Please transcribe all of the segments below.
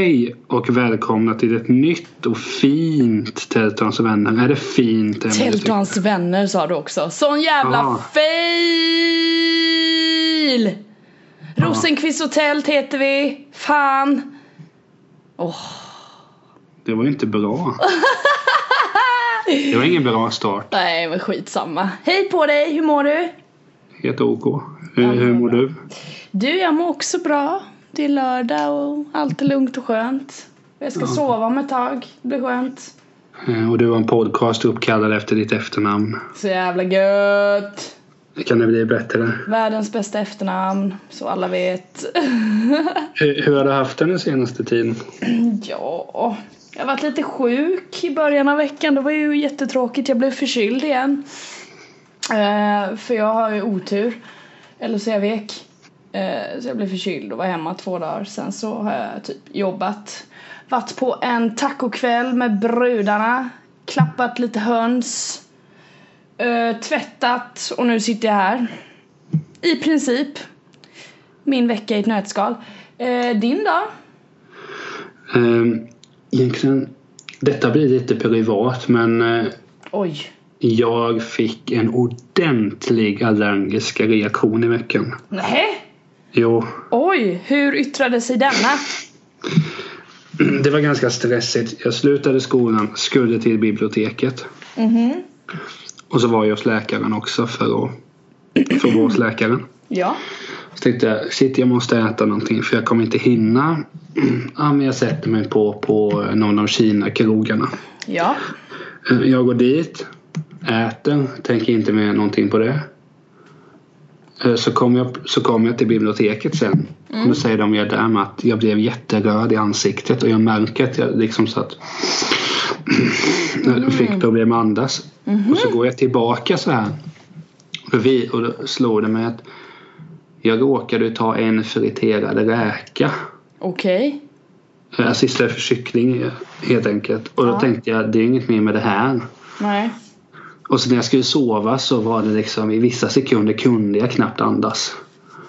Hej och välkomna till ett nytt och fint Tältans vänner. Är det fint? Tältans vänner sa du också. Sån jävla Ja. fail! Rosenqvist och tält heter vi. Fan. Åh. Det var ju inte bra. Det var ingen bra start. Nej men skitsamma. Hej på dig, hur mår du? Helt OK. Hur, hur mår du? Du, jag mår också bra. Det är lördag och allt är lugnt och skönt. Jag ska sova om ett tag. Det blir skönt. Eh, Och du har en podcast uppkallad efter ditt efternamn. Så jävla gött. Kan det bli bättre? Världens bästa efternamn, så alla vet. Hur, hur har du haft den den senaste tiden? Ja, jag har varit lite sjuk i början av veckan. Det var ju jättetråkigt. Jag blev förkyld igen. Eh, för jag har ju otur. Eller så är jag vek. Eh, så jag blev förkyld och var hemma två dagar. Sen så har jag typ jobbat. Varit på en tacokväll med brudarna. Klappat lite höns. eh, tvättat och nu sitter jag här. I princip. Min vecka i ett nötskal. Eh, din då? Ehm, Egentligen, detta blir lite privat men Oj. jag fick en ordentlig allergisk reaktion i veckan. Nej. Jo, Oj, hur yttrade sig denna? det var ganska stressigt. Jag slutade skolan, skulle till biblioteket. Mhm. Och så var jag hos läkaren också för att för att vara hos läkaren. Ja. Så tänkte jag, shit jag måste äta någonting för jag kommer inte hinna. Ja men jag sätter mig på, på någon av Kina-krogarna. Ja. Eh, Jag går dit, äter, tänker inte mer någonting på det. Eh, Så kommer jag, så kommer jag till biblioteket sen. Och då säger de där med att jag blev jätteröd i ansiktet och jag märker att jag liksom så att jag fick problem att andas. Och så går jag tillbaka så här. Och, vi, och då slår det mig att jag råkade ta en friterad räka. Okej. Alltså istället för kyckling helt enkelt. Och då Ja. tänkte jag det är inget mer med det här. Nej. Och så när jag skulle sova så var det liksom i vissa sekunder kunde jag knappt andas.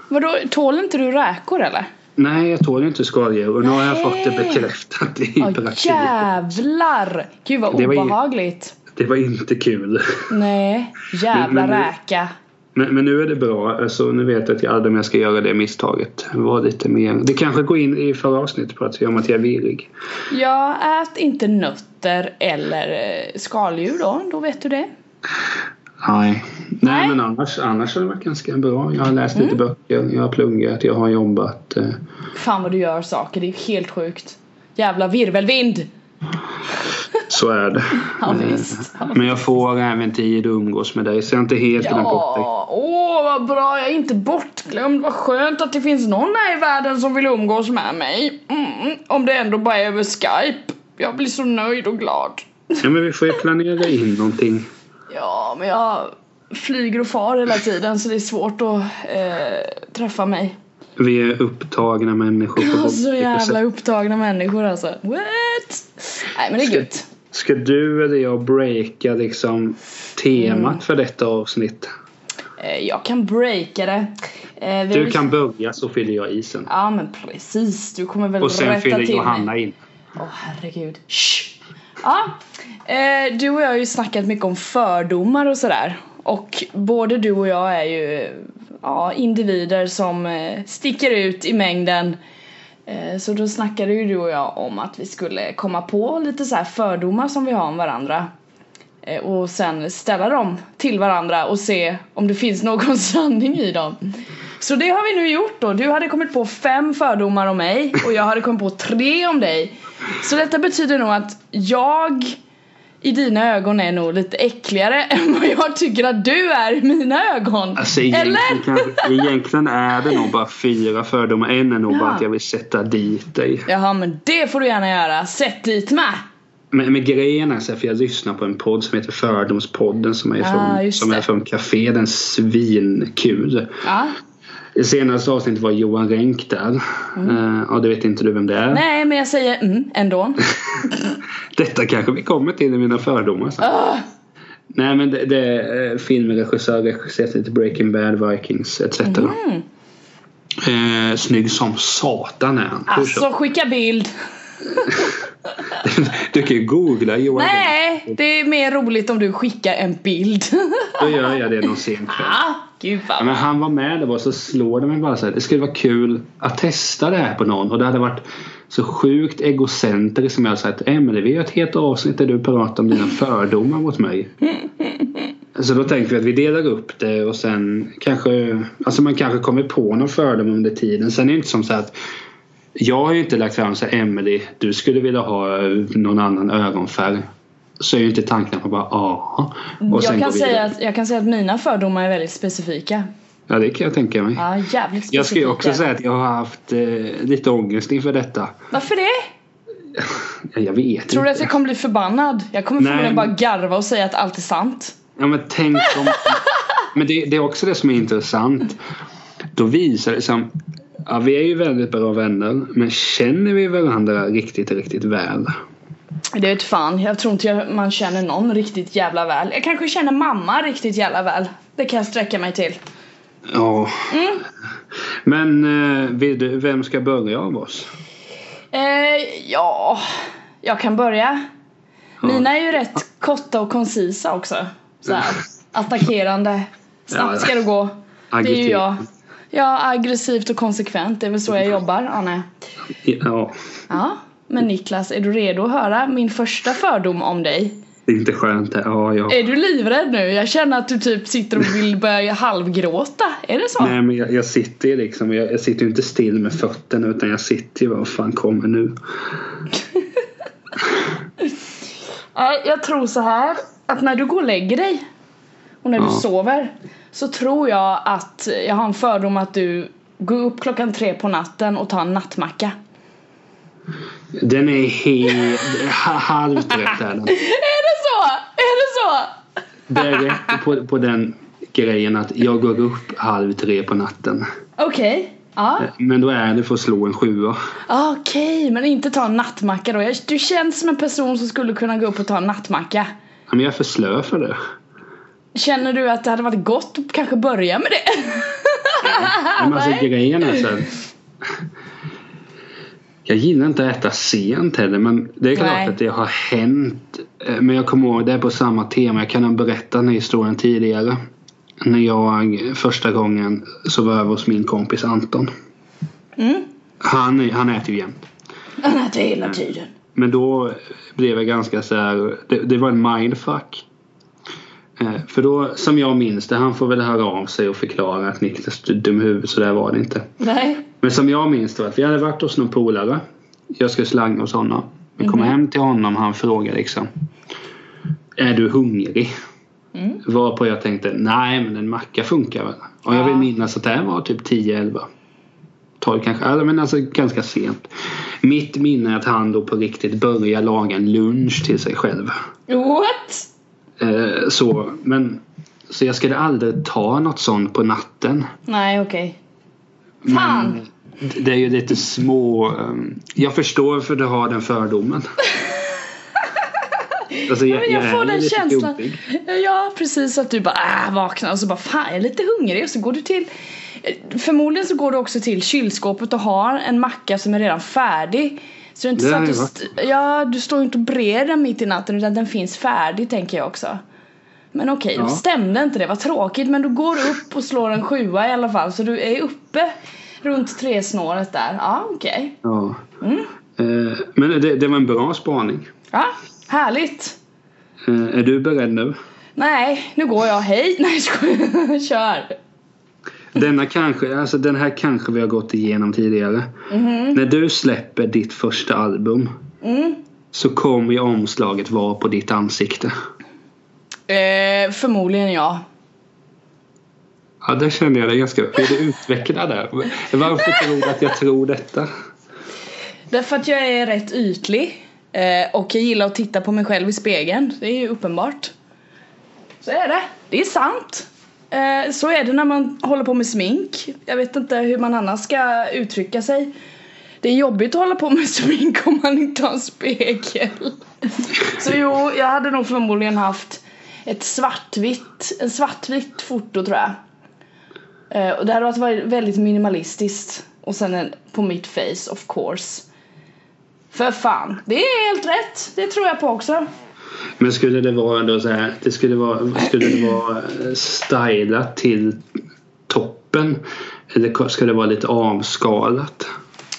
Vadå, tål inte du räkor eller? Nej, jag tål ju inte skaldjur och nu har jag fått det bekräftat i praktiken. jävlar! Gud vad Det var obehagligt. Det var inte kul. Nej, jävla räka. Men, men nu är det bra. Alltså, nu vet jag att jag aldrig mer ska göra det misstaget. Var lite mer. Det kanske går in i förra avsnittet på att om att jag är virrig. Ja, ät inte nötter eller eh, skaldjur då, då vet du det. Nej. Nej, men annars, annars har det varit ganska bra. Jag har läst lite böcker, jag har pluggat, jag har jobbat. eh. Fan vad du gör saker, det är helt sjukt. Jävla virvelvind! Så är det. Ja, Eh, visst. Ja. Men jag får även tid att umgås med dig så jag är inte helt glömt bort dig. Ja, åh vad bra, jag är inte bortglömd. Vad skönt att det finns någon här i världen som vill umgås med mig. Mm, om det ändå bara är över Skype. Jag blir så nöjd och glad. Ja, men vi får ju planera in någonting. Ja, men jag flyger och far hela tiden så det är svårt att eh, träffa mig. Vi är upptagna människor. Har så jävla upptagna människor alltså. What? Nej men det är gött. Ska du eller jag breaka liksom temat Mm. för detta avsnitt? Eh, jag kan breaka det. Eh, vi Du kan börja så fyller jag isen. Ja men precis, du kommer väl Och sen rätta fyller till. Johanna in. Åh herregud. Shh. Ja, eh, du och jag har ju snackat mycket om fördomar och sådär. Och både du och jag är ju ja, individer som eh, sticker ut i mängden. Eh, så då snackade ju du och jag om att vi skulle komma på lite så här fördomar som vi har om varandra. Eh, och sen ställa dem till varandra och se om det finns någon sanning i dem. Så det har vi nu gjort då. Du hade kommit på fem fördomar om mig och jag hade kommit på tre om dig. Så detta betyder nog att jag i dina ögon är nog lite äckligare än vad jag tycker att du är i mina ögon. Alltså egentligen, Eller? kanske, egentligen är det nog bara fyra fördomar. En är nog bara Ja. att jag vill sätta dit dig. Jaha men det får du gärna göra. Sätt dit mig. Men, men grejen är så här, för jag lyssnar på en podd som heter Fördomspodden som är Ah, från, som det. är från Café. Den är svinkul. Ja. Det senaste avsnittet var Johan Renck där. Mm. och det vet inte du vem det är. Nej men jag säger mm ändå. Detta kanske vi kommer till i mina fördomar sen. Ah, Nej men det, det är eh, filmregissör, regisserat lite Breaking Bad, Vikings etc. Mm. Eh, snygg som satan är han. Alltså skicka bild. Du kan ju googla Johan Nej, det är mer roligt om du skickar en bild. Då gör jag det någon sen kväll. Gud vad men han var med det var så slår det mig bara så här. Det skulle vara kul att testa det här på någon och det hade varit så sjukt egocentriskt som jag sagt Emelie vi gör ett helt avsnitt där du pratar om dina fördomar mot mig. Så då tänkte vi att vi delar upp det och sen kanske Alltså man kanske kommer på någon fördom under tiden. Sen är det inte som så att Jag har ju inte lagt fram så här Emelie du skulle vilja ha någon annan ögonfärg. Så är ju inte tanken på bara ja. Och sen jag, kan säga att, jag kan säga att mina fördomar är väldigt specifika. Ja det kan jag tänka mig. Ja, jävligt specifika. Jag ska ju också säga att jag har haft eh, lite ångest inför detta. Varför det? Ja, Jag vet Tror du inte. att jag kommer bli förbannad? Jag kommer förmodligen bara garva och säga att allt är sant. Ja men tänk om... men det, det är också det som är intressant. Då visar det sig som... Ja, vi är ju väldigt bra vänner. Men känner vi varandra riktigt, riktigt väl? Det vet fan, jag tror inte jag, man känner någon riktigt jävla väl. Jag kanske känner mamma riktigt jävla väl. Det kan jag sträcka mig till. Ja. Mm. Men eh, vem ska börja av oss? Eh, ja, jag kan börja. Mina är ju rätt korta och koncisa också. Så här, attackerande. Snabbt Ja. ska det gå. Det är ju jag. Ja, aggressivt och konsekvent. Det är väl så jag jobbar, Anne. Ja. Ja, men Niklas, är du redo att höra min första fördom om dig? Det är inte skönt. här. Ja, ja. Är du livrädd nu? Jag känner att du typ sitter och vill börja halvgråta. Är det så? Nej men jag, jag sitter ju liksom, jag, jag sitter ju inte still med fötterna utan jag sitter ju vad fan kommer nu? Nej, jag tror så här att när du går och lägger dig och när du Ja. sover så tror jag att jag har en fördom att du går upp klockan tre på natten och tar en nattmacka. Den är helt ha- halvt rätt är den. Är det så? Är det så? Det är rätt på, på den grejen att jag går upp halv tre på natten. Okej. Ja. Men då är det för att slå en sjua. Okej, men inte ta en nattmacka då. Du känns som en person som skulle kunna gå upp och ta en nattmacka. Men jag är för slö för det. Känner du att det hade varit gott att kanske börja med det? Men alltså Nej. grejen är så här, Jag gillar inte att äta sent heller men det är klart Nej. att det har hänt. Eh, Men jag kommer ihåg det är på samma tema. Jag kan ha berättat den här historien tidigare. När jag första gången så var över hos min kompis Anton. Mm. Han, han äter ju jämt. Han äter hela tiden. Men då blev jag ganska så här, det, det var en mindfuck. Eh, För då, som jag minns det, han får väl höra av sig och förklara att Niklas du dum i huvudet, så där var det inte. Nej. Men som jag minns var att vi hade varit hos någon polare. Jag skulle slanga hos honom. Vi kommer hem till honom han frågar liksom. Är du hungrig? Mm. Varpå jag tänkte nej men en macka funkar väl. Och jag vill minnas att det här var typ 10-11. 12 kanske, eller men alltså ganska sent. Mitt minne är att han då på riktigt börjar laga en lunch till sig själv. What? Eh, så, men så jag skulle aldrig ta något sånt på natten. Nej, okej. Fan. Men det är ju lite små... ehm, Jag förstår för du har den fördomen. Alltså jag, Men jag är får den känslan. Ja, precis att du bara äh, vaknar och så bara fan jag är lite hungrig och så går du till Förmodligen så går du också till kylskåpet och har en macka som är redan färdig. Så det är inte Det så att du, jag st- ja, du står inte och brer den mitt i natten utan den finns färdig tänker jag också. Men okej, då Ja. stämde inte det. Vad tråkigt. Men du går upp och slår en sjua i alla fall. Så du är uppe runt tresnåret där. Ja, okej. Ja. Mm. Eh, Men det, det var en bra spaning. Ja, härligt. Eh, Är du beredd nu? Nej, nu går jag. Hej! Nej, skojar. Kör. Denna kanske, alltså den här kanske vi har gått igenom tidigare. När du släpper ditt första album Mm. så kommer ju omslaget vara på ditt ansikte. Eh, förmodligen ja. Ja, där känner jag dig ganska... Vill du utveckla där? Varför tror du att jag tror detta? Därför att jag är rätt ytlig. Eh, och jag gillar att titta på mig själv i spegeln. Det är ju uppenbart. Så är det. Det är sant. Eh, så är det när man håller på med smink. Jag vet inte hur man annars ska uttrycka sig. Det är jobbigt att hålla på med smink om man inte har en spegel. Så jo, jag hade nog förmodligen haft ett svartvitt, en svartvitt foto tror jag. Eh, och det hade varit väldigt minimalistiskt. Och sen en, på mitt face of course. För fan, det är helt rätt. Det tror jag på också. Men skulle det vara då så här, det skulle vara, skulle det vara eh, stylat till toppen? Eller ska det vara lite avskalat?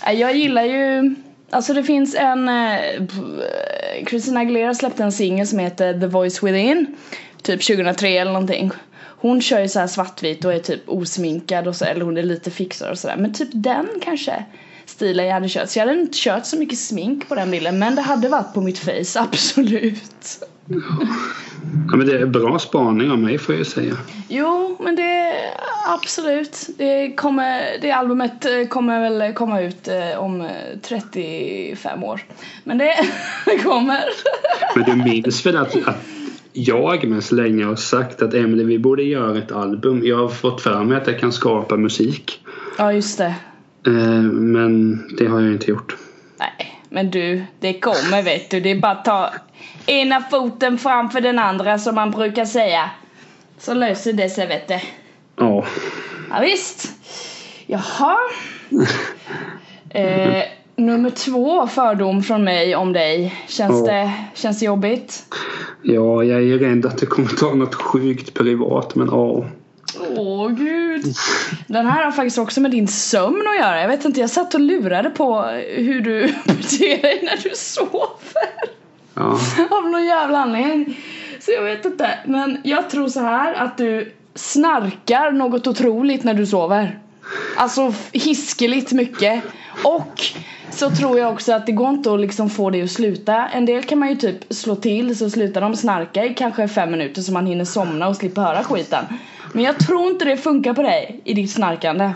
Nej, Jag gillar ju, alltså det finns en, eh, Christina Aguilera släppte en singel som heter The Voice Within. Typ 2003 eller någonting. Hon kör ju så här svartvit och är typ osminkad och så, eller hon är lite fixad och sådär. Men typ den kanske stilen jag hade kört. Så jag hade inte kört så mycket smink på den bilden men det hade varit på mitt face, absolut. Ja, men det är bra spaning av mig får jag ju säga. Jo, men det absolut. Det, kommer, det albumet eh, kommer väl komma ut eh, om eh, 35 år. Men det, det kommer. Men du minns väl att, att jag men så länge har sagt att Emelie vi borde göra ett album. Jag har fått för mig att jag kan skapa musik. Ja, just det. Eh, men det har jag inte gjort. Nej, men du, det kommer vet du. Det är bara att ta ena foten framför den andra som man brukar säga. Så löser det sig vet du. Ja. Ja, visst. Jaha. Eh, nummer två fördom från mig om dig. Känns, Ja. det, känns det jobbigt? ja, jag är rädd att det kommer ta något sjukt privat men ja. Åh gud. Den här har faktiskt också med din sömn att göra. Jag vet inte, jag satt och lurade på hur du beter dig när du sover. Ja. Av någon jävla anledning. Så jag vet inte. Men jag tror så här att du snarkar något otroligt när du sover. Alltså hiskeligt mycket. Och så tror jag också att det går inte att liksom få det att sluta. En del kan man ju typ slå till så slutar de snarka i kanske fem minuter så man hinner somna och slipper höra skiten. Men jag tror inte det funkar på dig i ditt snarkande.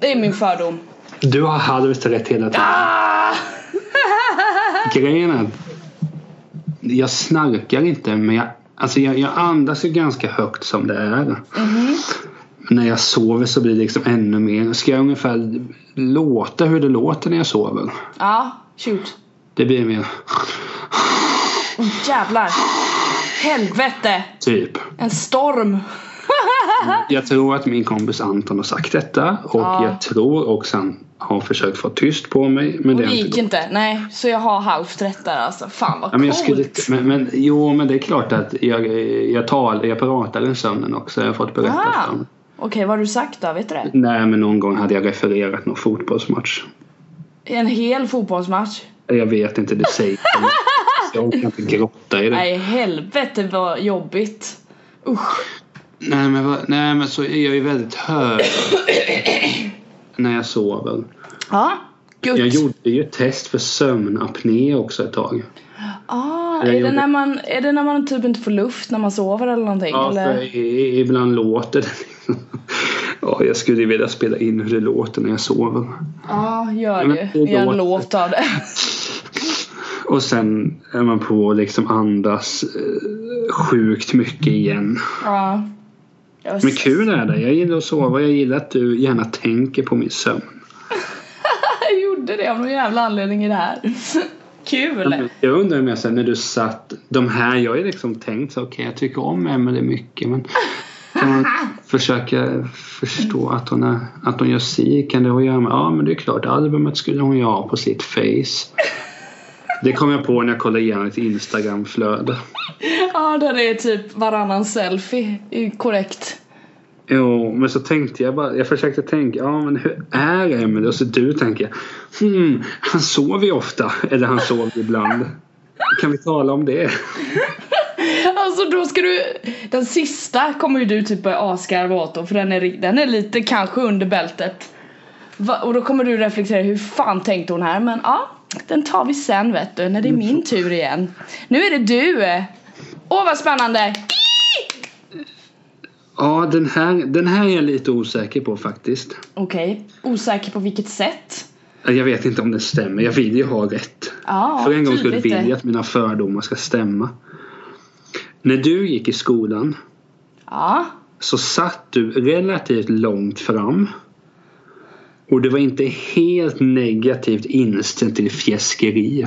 Det är min fördom. Du har halvt rätt hela tiden. Ah! Grejen är jag snarkar inte men jag, alltså jag, jag andas ju ganska högt som det är. Men när jag sover så blir det liksom ännu mer. Ska jag ungefär låta hur det låter när jag sover? Ja, shoot. Det blir mer Oh, jävlar. Helvete. typ. En storm. Jag tror att min kompis Anton har sagt detta och Ja. jag tror också han har försökt få tyst på mig. Men Och det gick inte inte. Nej, så jag har halvt rätt där alltså. Fan vad Ja, men coolt. skulle, men, men, jo, men det är klart att jag, jag, tal, jag pratar i sömnen också. Jag har fått berätta Ah. för mig. Okej, vad har du sagt då? Vet du det? Nej, men någon gång hade jag refererat någon fotbollsmatch. En hel fotbollsmatch? Jag vet inte, det säger Jag orkar inte grotta i det. Nej, helvete vad jobbigt. Usch. Nej, men, vad- nej, men så är jag ju väldigt hög när jag sover. Ja, gud. Jag gjorde ju test för sömnapné också ett tag. Ah, Jag är, det gjorde- när man, är det när man typ inte får luft när man sover eller någonting? Ja, eller? för ibland låter det. Ja, jag skulle vilja spela in hur det låter när jag sover. Ja, gör det. det Gör en låt av det. Och sen är man på att liksom andas eh, sjukt mycket igen. Ja. Men kul är det. Jag gillar att sova. Jag gillar att du gärna tänker på min sömn. Jag gjorde det av någon jävla anledning i det här. Kul! Jag undrar om jag sen när du satt. De här, jag har ju liksom tänkt så okej jag tycker om Emelie mycket men försöka förstå att hon, är, att hon gör si? Kan det ha att göra med? Ja men det är klart albumet skulle hon ju ha på sitt face. Det kom jag på när jag kollade igenom ett Instagramflöde. Ja, där är typ varannan selfie korrekt. Jo, men så tänkte jag bara, jag försökte tänka, ja men hur är Emelie? Och så du tänker, hmm, han sover ju ofta, eller han sover ibland. Kan vi tala om det? Alltså då ska du, den sista kommer ju du typ börja asgarva åt då, för den är, den är lite kanske under bältet. Va, och då kommer du reflektera, hur fan tänkte hon här? Men ja, den tar vi sen vet du, när det är min tur igen. Nu är det du! Åh vad spännande! Ja, den här, den här är jag lite osäker på faktiskt. Okej, osäker på vilket sätt? Jag vet inte om det stämmer, jag vill ju ha rätt. Ja, För en gång skulle vill jag att mina fördomar ska stämma. När du gick i skolan Ja, så satt du relativt långt fram. Och du var inte helt negativt inställd till fjäskeri.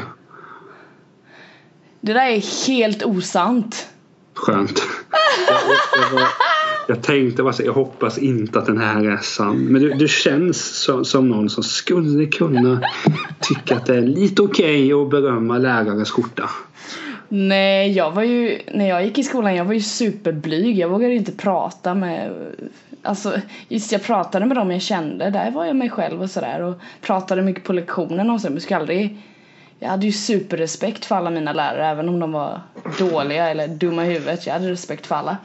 det där är helt osant. Skönt. Jag, jag, var, Jag tänkte bara så, jag hoppas inte att den här är sann. Men du, du känns som, som någon som skulle kunna tycka att det är lite okej okay att berömma lärarens skjorta. Nej, jag var ju, när jag gick i skolan, jag var ju superblyg. Jag vågade inte prata med, alltså just jag pratade med dem jag kände. Där var jag mig själv och sådär och pratade mycket på lektionerna och så. Men jag skulle aldrig, jag hade ju superrespekt för alla mina lärare även om de var dåliga eller dumma i huvudet. Jag hade respekt för alla.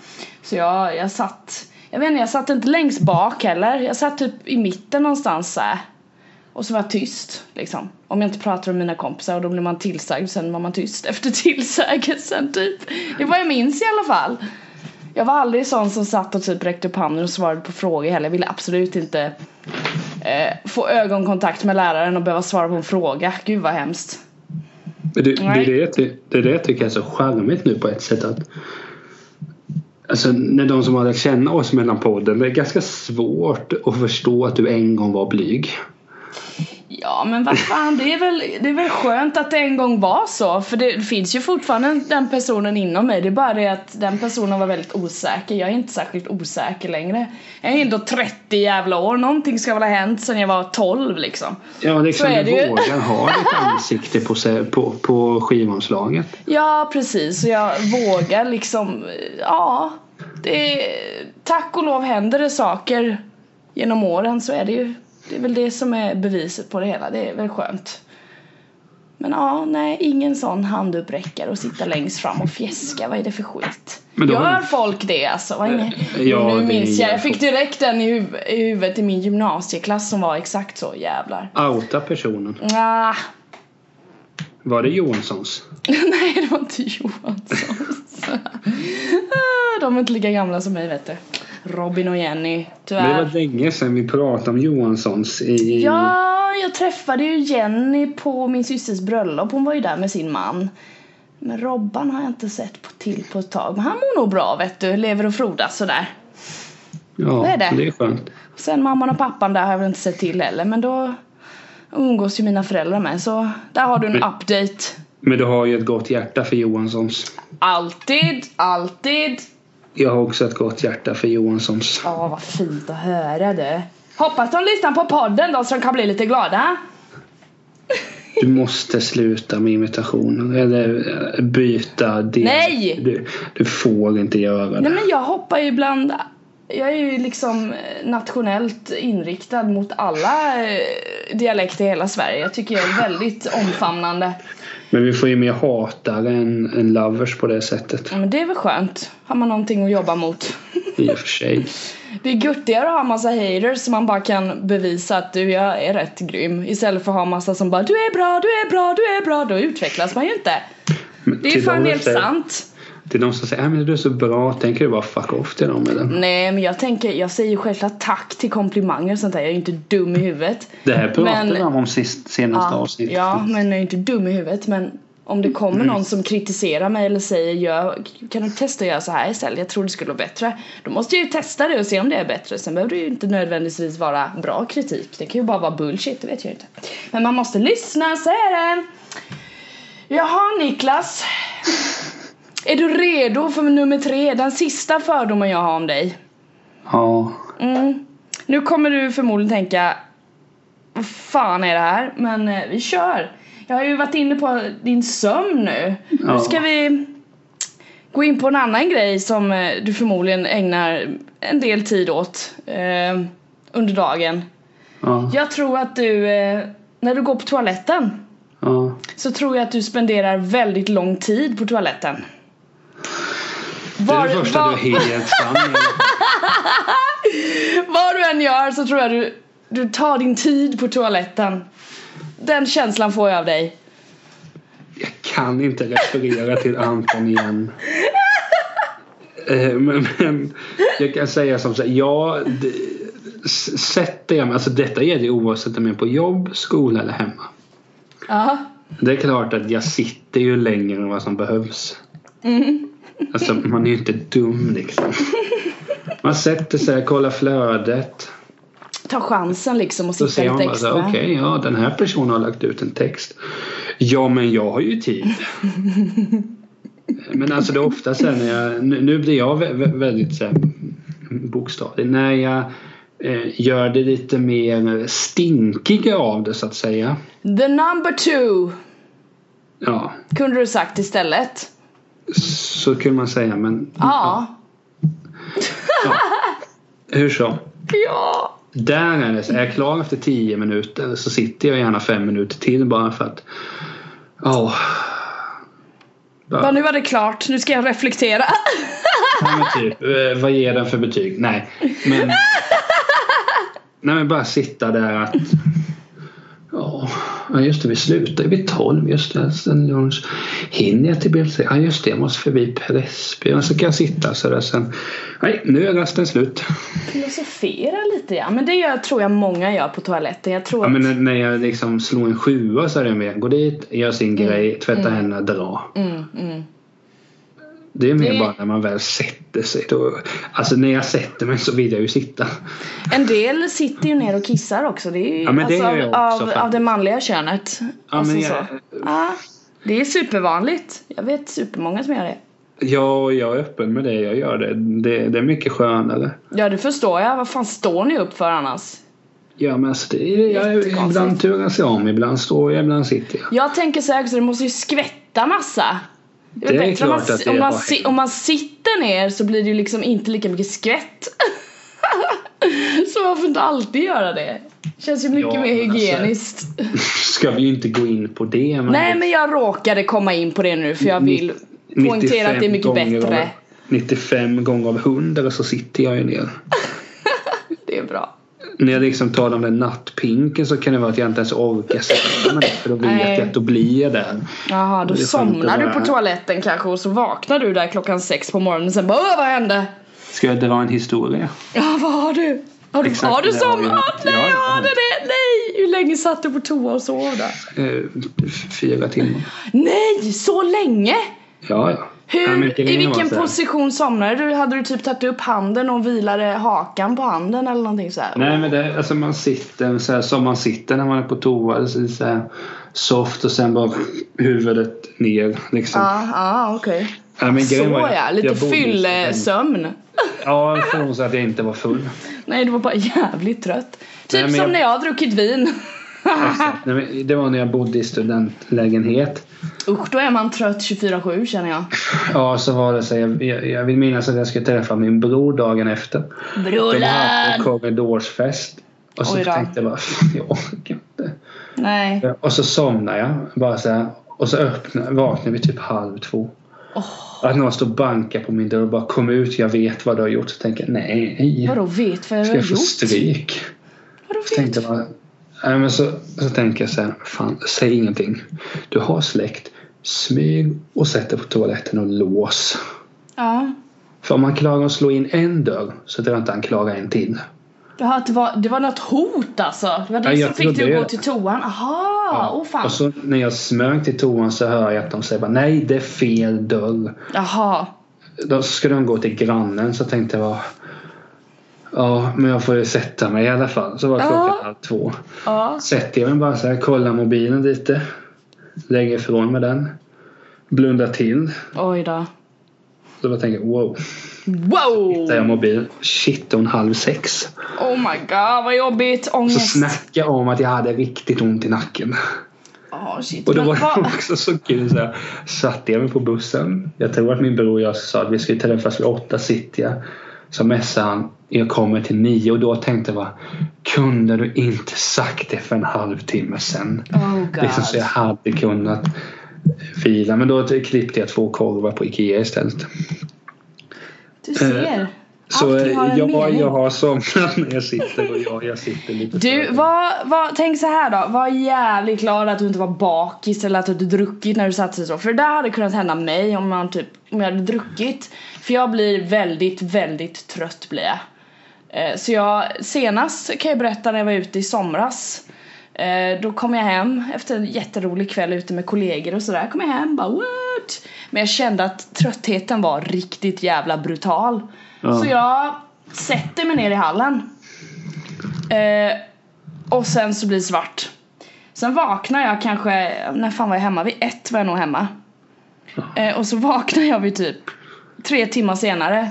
Så jag, jag satt, jag vet inte, jag satt inte längst bak heller. Jag satt typ i mitten någonstans såhär. Och så var jag tyst liksom. Om jag inte pratar med mina kompisar och då blir man tillsagd sen var man tyst efter tillsägelsen typ. Det vad jag minns i alla fall. Jag var aldrig sån som satt och typ räckte upp handen och svarade på frågor heller. Jag ville absolut inte eh, få ögonkontakt med läraren och behöva svara på en fråga. Gud vad hemskt. Det, det, är det, det är det jag tycker är så charmigt nu på ett sätt att Alltså när de som har lärt känna oss mellan podden det är ganska svårt att förstå att du en gång var blyg. Ja men vad fan det är, väl, det är väl skönt att det en gång var så. För det finns ju fortfarande den personen inom mig. Det är bara det att den personen var väldigt osäker. Jag är inte särskilt osäker längre. Jag är ändå 30 jävla år, någonting ska väl ha hänt sen jag var 12 liksom. Ja liksom så är du vågar ha ditt ansikte på, på, på skivomslaget. Ja precis. Och jag vågar liksom, ja det, Tack och lov händer det saker genom åren så är det ju det är väl det som är beviset på det hela. Det är väl skönt. Men ja, nej, ingen sån handuppräckare och sitta längst fram och fjäska. Vad är det för skit? Gör folk det alltså? Vad är ja, nu minns jag. Jag fick direkt den i, huv i huvudet i min gymnasieklass som var exakt så. Jävlar. Outa personen. Ah. Var det Johanssons? nej, det var inte Johanssons. De är inte lika gamla som mig vet du. Robin och Jenny, tyvärr. Men det var länge sedan vi pratade om Johanssons i... Ja, jag träffade ju Jenny på min systers bröllop. Hon var ju där med sin man. Men Robban har jag inte sett på till på ett tag. Men han mår nog bra vet du. Lever och frodas sådär. Ja, det är, det. det är skönt. Sen mamman och pappan där har jag väl inte sett till heller. Men då umgås ju mina föräldrar med. Så där har du en men, update. Men du har ju ett gott hjärta för Johanssons. Alltid, alltid. Jag har också ett gott hjärta för Johanssons. Ja, vad fint att höra det. Hoppas de lyssnar på podden då så de kan bli lite glada. Du måste sluta med imitationer eller byta del. Nej! Du, du får inte göra det. Nej men jag hoppar ju ibland jag är ju liksom nationellt inriktad mot alla eh, dialekter i hela Sverige. Jag tycker jag är väldigt omfamnande. Men vi får ju mer hatare än, än lovers på det sättet. Ja, men det är väl skönt. Har man någonting att jobba mot. I och för sig. Det är göttigare att ha massa haters som man bara kan bevisa att du, jag är rätt grym. Istället för att ha massa som bara du är bra, du är bra, du är bra. Då utvecklas man ju inte. Men det är ju fan helt sant. Till de som säger att du är så bra, tänker du bara fuck off till dem eller? Nej men jag tänker, jag säger självklart tack till komplimanger och sånt där. Jag är ju inte dum i huvudet. Det här pratade vi om sist, senaste ja, avsnittet. Ja men jag är inte dum i huvudet men om det kommer mm. någon som kritiserar mig eller säger Gör, kan du testa att göra så här istället? Jag tror det skulle vara bättre. Då måste jag ju testa det och se om det är bättre. Sen behöver det ju inte nödvändigtvis vara bra kritik. Det kan ju bara vara bullshit, det vet jag inte. Men man måste lyssna, så är det. Jaha Niklas. Är du redo för nummer tre? Den sista fördomen jag har om dig. Ja. Mm. Nu kommer du förmodligen tänka Vad fan är det här? Men eh, vi kör. Jag har ju varit inne på din sömn nu. Ja. Nu ska vi gå in på en annan grej som eh, du förmodligen ägnar en del tid åt eh, under dagen. Ja. Jag tror att du, eh, när du går på toaletten ja. så tror jag att du spenderar väldigt lång tid på toaletten. Det är det första var... du är helt sann Vad du än gör så tror jag du, du tar din tid på toaletten. Den känslan får jag av dig. Jag kan inte referera till Anton igen. Eh, men, men, jag kan säga som så ja, sätter jag mig, alltså detta gäller ju oavsett om jag är på jobb, skola eller hemma. Ja. Det är klart att jag sitter ju längre än vad som behövs. Mm. Alltså man är ju inte dum liksom. Man sätter sig, kollar flödet. Ta chansen liksom och sitta lite extra. Okej, okay, ja den här personen har lagt ut en text. Ja men jag har ju tid. Men alltså det är ofta så när jag, nu, blir jag väldigt så här, bokstavligt. När jag eh, gör det lite mer stinkiga av det så att säga. The number two Ja, kunde du sagt istället. Så kan man säga men Ja. hur så. Ja. Där är det så. Är jag klar efter 10 minuter så sitter jag gärna 5 minuter till bara för att Ja. Bara- Ja, nu var det klart. Nu ska jag reflektera. Ja, men typ, eh, vad ger den för betyg? Nej, men... Nej men bara sitta där att... Ja, just det, vi slutar vid 12. Just det, sen lunch. Hinner jag till bild? Ja, just det, jag måste förbi Pressbyrån. Så kan jag sitta så där sen. Nej, nu är rasten slut. Filosofera lite ja. Men det gör, tror jag många gör på toaletten. Jag tror Ja, men att... när- när jag liksom slår en sjua så är det mer. Gå dit, gör sin grej, tvätta händerna, dra. Mm, mm. Det är mer Det- bara när man väl sätter sig. Då, alltså när jag sätter mig så vill jag ju sitta. En del sitter ju ner och kissar också. Det är ju Ja, men det alltså, gör jag av, också, av, faktiskt. av det manliga könet. Ja, Alltså men så. jag, Ja, det är supervanligt. Jag vet supermånga som gör det. Ja, jag är öppen med det. Jag gör det. Det, det är mycket skönare. Ja, det förstår jag. Vad fan står ni upp för annars? Ja, men alltså det är, jag, ibland turas jag om. Ibland står jag, ibland sitter jag. Jag tänker så här också, det måste ju skvätta massa. Det är, Det är om man, klart att det om, man si, om man sitter ner så blir det ju liksom inte lika mycket skvätt. så varför inte alltid göra det? Känns ju mycket Ja, mer alltså- hygieniskt. Ska vi ju inte gå in på det. Men Nej men jag råkade komma in på det nu för jag vill poängtera att det är mycket 95 gånger bättre. Av, 95 gånger av 100 så sitter jag ju ner. Det är bra. När jag liksom talar om den nattpinken så kan det vara att jag inte ens orkar sätta mig. För då vet Nej. jag att då blir jag där. Jaha, då somnar du på toaletten kanske och så vaknar du där klockan sex på morgonen och sen bara Åh, vad hände? Ska jag dra en historia? Ja, vad har du? Har du, Exakt, har du somnat? Nej, Ja, jag ja. hade det. Nej! Hur länge satt du på toa och sov där? Eh, fyra timmar. Nej, så länge? Ja, ja. Hur, I vilken position somnade du? Hade du typ tagit upp handen och vilade hakan på handen eller någonting så här? Nej men det, alltså man sitter så här, som man sitter när man är på toa. Så, så här, soft och sen bara huvudet ner liksom. Ja, ja okej. Ja, men Så grejen var- ja, lite fyllesömn. Ja, för så att jag inte var full. Nej, du var bara jävligt trött. Typ Nej, som jag- när jag har druckit vin. Det var när jag bodde i studentlägenhet. Usch, då är man trött 24-7 känner jag. Ja, så var det så jag, jag, jag vill minnas att jag skulle träffa min bror dagen efter. De hade Brollan! korridorsfest. Och så tänkte jag bara, "Fan, jag orkar inte. Nej. Och så somnade jag. Bara så här, och så öppnade, vaknade vi typ halv två. Att någon står och bankar på min dörr och bara kom ut, jag vet vad du har gjort. Så tänker jag, nej. Vadå vet vad jag Ska har jag få gjort? stryk? Vadå Så tänkte vet? jag bara, nej men så, så tänker jag så här, fan säg ingenting. Du har släkt, smyg och sätt dig på toaletten och lås. Ja. För om man klarar att slå in en dörr så tror jag inte han klarar en till. Jaha, det var, det var något hot alltså? Det var det Ja, som fick dig att gå till toan? Aha, åh fan. Och så när jag smög till toan så hör jag att de säger bara, nej det är fel dörr. Jaha. Då skulle de gå till grannen så tänkte jag bara Ja, men jag får ju sätta mig i alla fall. Så var klockan Ja. halv två. Ja. Sätter jag mig bara så här, kollar mobilen lite. Lägger ifrån mig den. Blundar till. Oj då. Så bara tänker jag, wow. Wow! Där jag mobil. Shit, hon halv sex. Oh my god, vad jobbigt. Så Ångest. snackar jag om att jag hade riktigt ont i nacken. Shit. Och då var det också så kul. Så här, satte jag mig på bussen. Jag tror att min bror och jag sa att vi skulle träffas vid åtta city. Så messade han. Jag kommer till nio och då tänkte jag bara. Kunde du inte sagt det för en halvtimme sen? Oh god. Liksom så jag hade kunnat fila. Men då klippte jag två korvar på Ikea istället. Du ser. Så har en jag, har somnat när jag sitter och jag, jag sitter lite Du, var, var, tänk så här då. Var jävligt glad att du inte var bakis eller att du druckit när du satte sig så. För det där hade kunnat hända mig om, man typ, om jag hade druckit. För jag blir väldigt, väldigt trött blir jag. Eh, Så jag, senast kan jag berätta när jag var ute i somras. Eh, Då kom jag hem efter en jätterolig kväll ute med kollegor och sådär. Kom jag hem bara what? Men jag kände att tröttheten var riktigt jävla brutal. Ja. Så jag sätter mig ner i hallen. Eh, och sen så blir det svart. Sen vaknar jag kanske, när fan var jag hemma? Vid ett var jag nog hemma. Eh, och så vaknar jag vid typ tre timmar senare.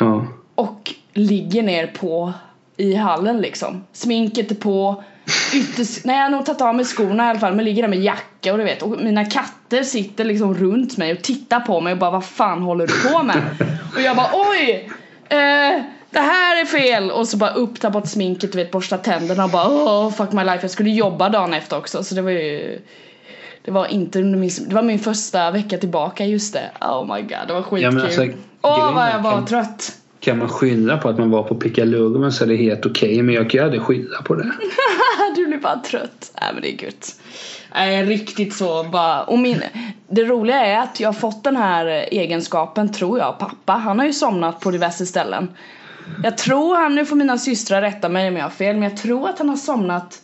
Ja. Och ligger ner på i hallen liksom. Sminket är på, ytters... Nej jag har nog tagit av mig skorna i alla fall men ligger där med jacka och du vet och mina katter sitter liksom runt mig och tittar på mig och bara vad fan håller du på med? och jag bara oj! Eh, det här är fel! Och så bara upp, ta bort sminket, du vet borsta tänderna och bara oh, fuck my life. Jag skulle jobba dagen efter också så det var ju det var inte under min, det var min första vecka tillbaka just det. Oh my god, det var skitkul. Ja, alltså, Åh vad jag var kan, trött. Kan man skylla på att man var på pickalurven så är det helt okej okay, men jag kan ju aldrig skylla på det. du blir bara trött. Nej men det är gött. Nej riktigt så bara. Och min, det roliga är att jag har fått den här egenskapen tror jag pappa. Han har ju somnat på diverse ställen. Jag tror han, nu får mina systrar rätta mig om jag har fel, men jag tror att han har somnat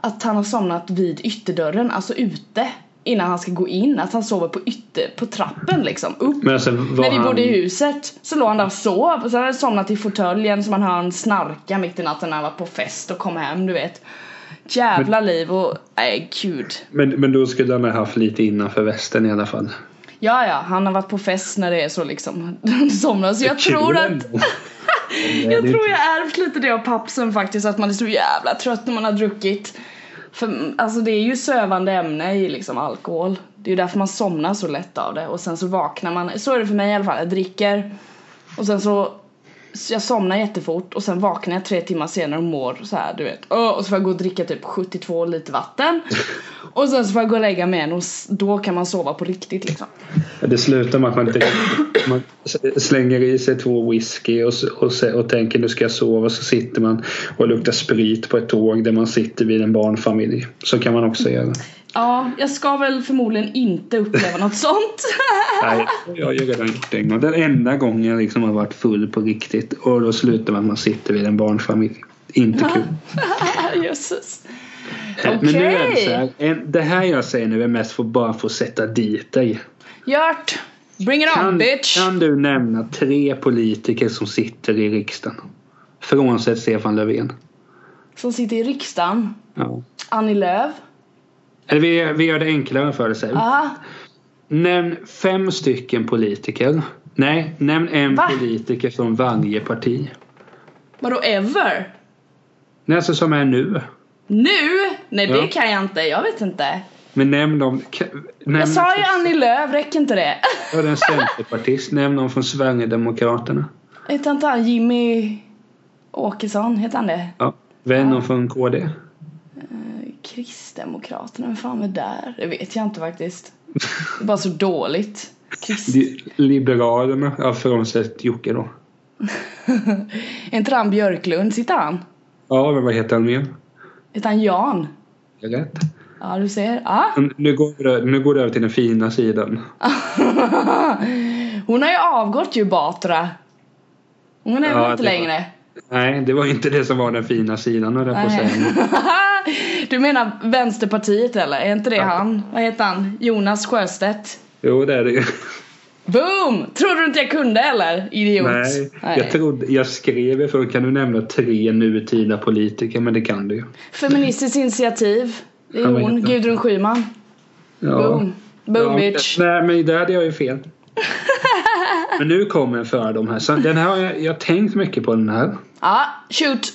att han har somnat vid ytterdörren, alltså ute innan han ska gå in, att han sover på ytter, på trappen liksom, upp. Alltså, När vi han... bodde i huset så låg han där och sov och så hade han somnat i fåtöljen så man hör han snarka mitt i natten när han var på fest och kom hem, du vet. Jävla men, liv och, nej gud. Men, men då skulle han ha haft lite innanför västen i alla fall. Ja, ja, han har varit på fest när det är så liksom somnar så jag tror att jag tror jag ärvt lite det av pappsen faktiskt att man är så jävla trött när man har druckit. För alltså det är ju sövande ämne i liksom alkohol. Det är ju därför man somnar så lätt av det och sen så vaknar man. Så är det för mig i alla fall. Jag dricker och sen så jag somnar jättefort och sen vaknar jag tre timmar senare och mår så här, du vet. Och så får jag gå och dricka typ 72 liter vatten. Och sen så får jag gå och lägga mig igen och då kan man sova på riktigt liksom. Det slutar med att man, man slänger i sig två whisky och, och, och tänker nu ska jag sova så sitter man och luktar sprit på ett tåg där man sitter vid en barnfamilj. Så kan man också göra. Ja, jag ska väl förmodligen inte uppleva något sånt. Nej, jag har ju redan gjort det en gång. Den enda gången jag liksom har varit full på riktigt. Och då slutar man att man sitter vid en barnfamilj. Inte kul. Jösses. Okay. Men nu är det så här. Det här jag säger nu är mest för bara få sätta dit dig. Gjort. Bring it kan, on bitch. Kan du nämna tre politiker som sitter i riksdagen? Frånsett Stefan Löfven. Som sitter i riksdagen? Ja. Annie Lööf? Eller vi, vi gör det enklare för dig själv. Nämn fem stycken politiker. Nej, nämn en Va? politiker från varje parti. Vadå ever? Nej, alltså som är nu. Nu? Nej Ja. det kan jag inte, jag vet inte. Men nämn dem. Nämn Jag sa ju Annie Lööf, räcker inte det? Ja, det är en centerpartist. Nämn någon från Sverigedemokraterna. Heter inte han Jimmy Åkesson? Heter han det? Ja. Vem någon från KD? Kristdemokraterna, vem fan är där? Det vet jag inte faktiskt. Det är bara så dåligt. Krist... Li- Liberalerna. Ja, frånsett Jocke då. är inte han Björklund? Sitter han? Ja, men vad heter han mer? Han Jan? Är det Rätt. Ja, du ser. Ja. Nu går, det, nu går det över till den fina sidan. Hon har ju avgått ju Batra. Hon är Ja, väl inte längre? Nej, det var inte det som var den fina sidan höll jag på att du menar Vänsterpartiet eller? Är inte det Ja. han? Vad heter han? Jonas Sjöstedt? Jo, det är det ju. Boom! Trodde du inte jag kunde eller? Idiot. Nej, jag, trodde, jag skrev ju för kan du nämna tre nutida politiker men det kan du ju. Feministiskt initiativ. Det är hon? Gudrun Schyman. Ja. Boom. Boom ja, bitch. Nej men där hade jag ju fel. men nu kommer en fördom här. Så den här har jag, jag har tänkt mycket på den här. Ja, shoot.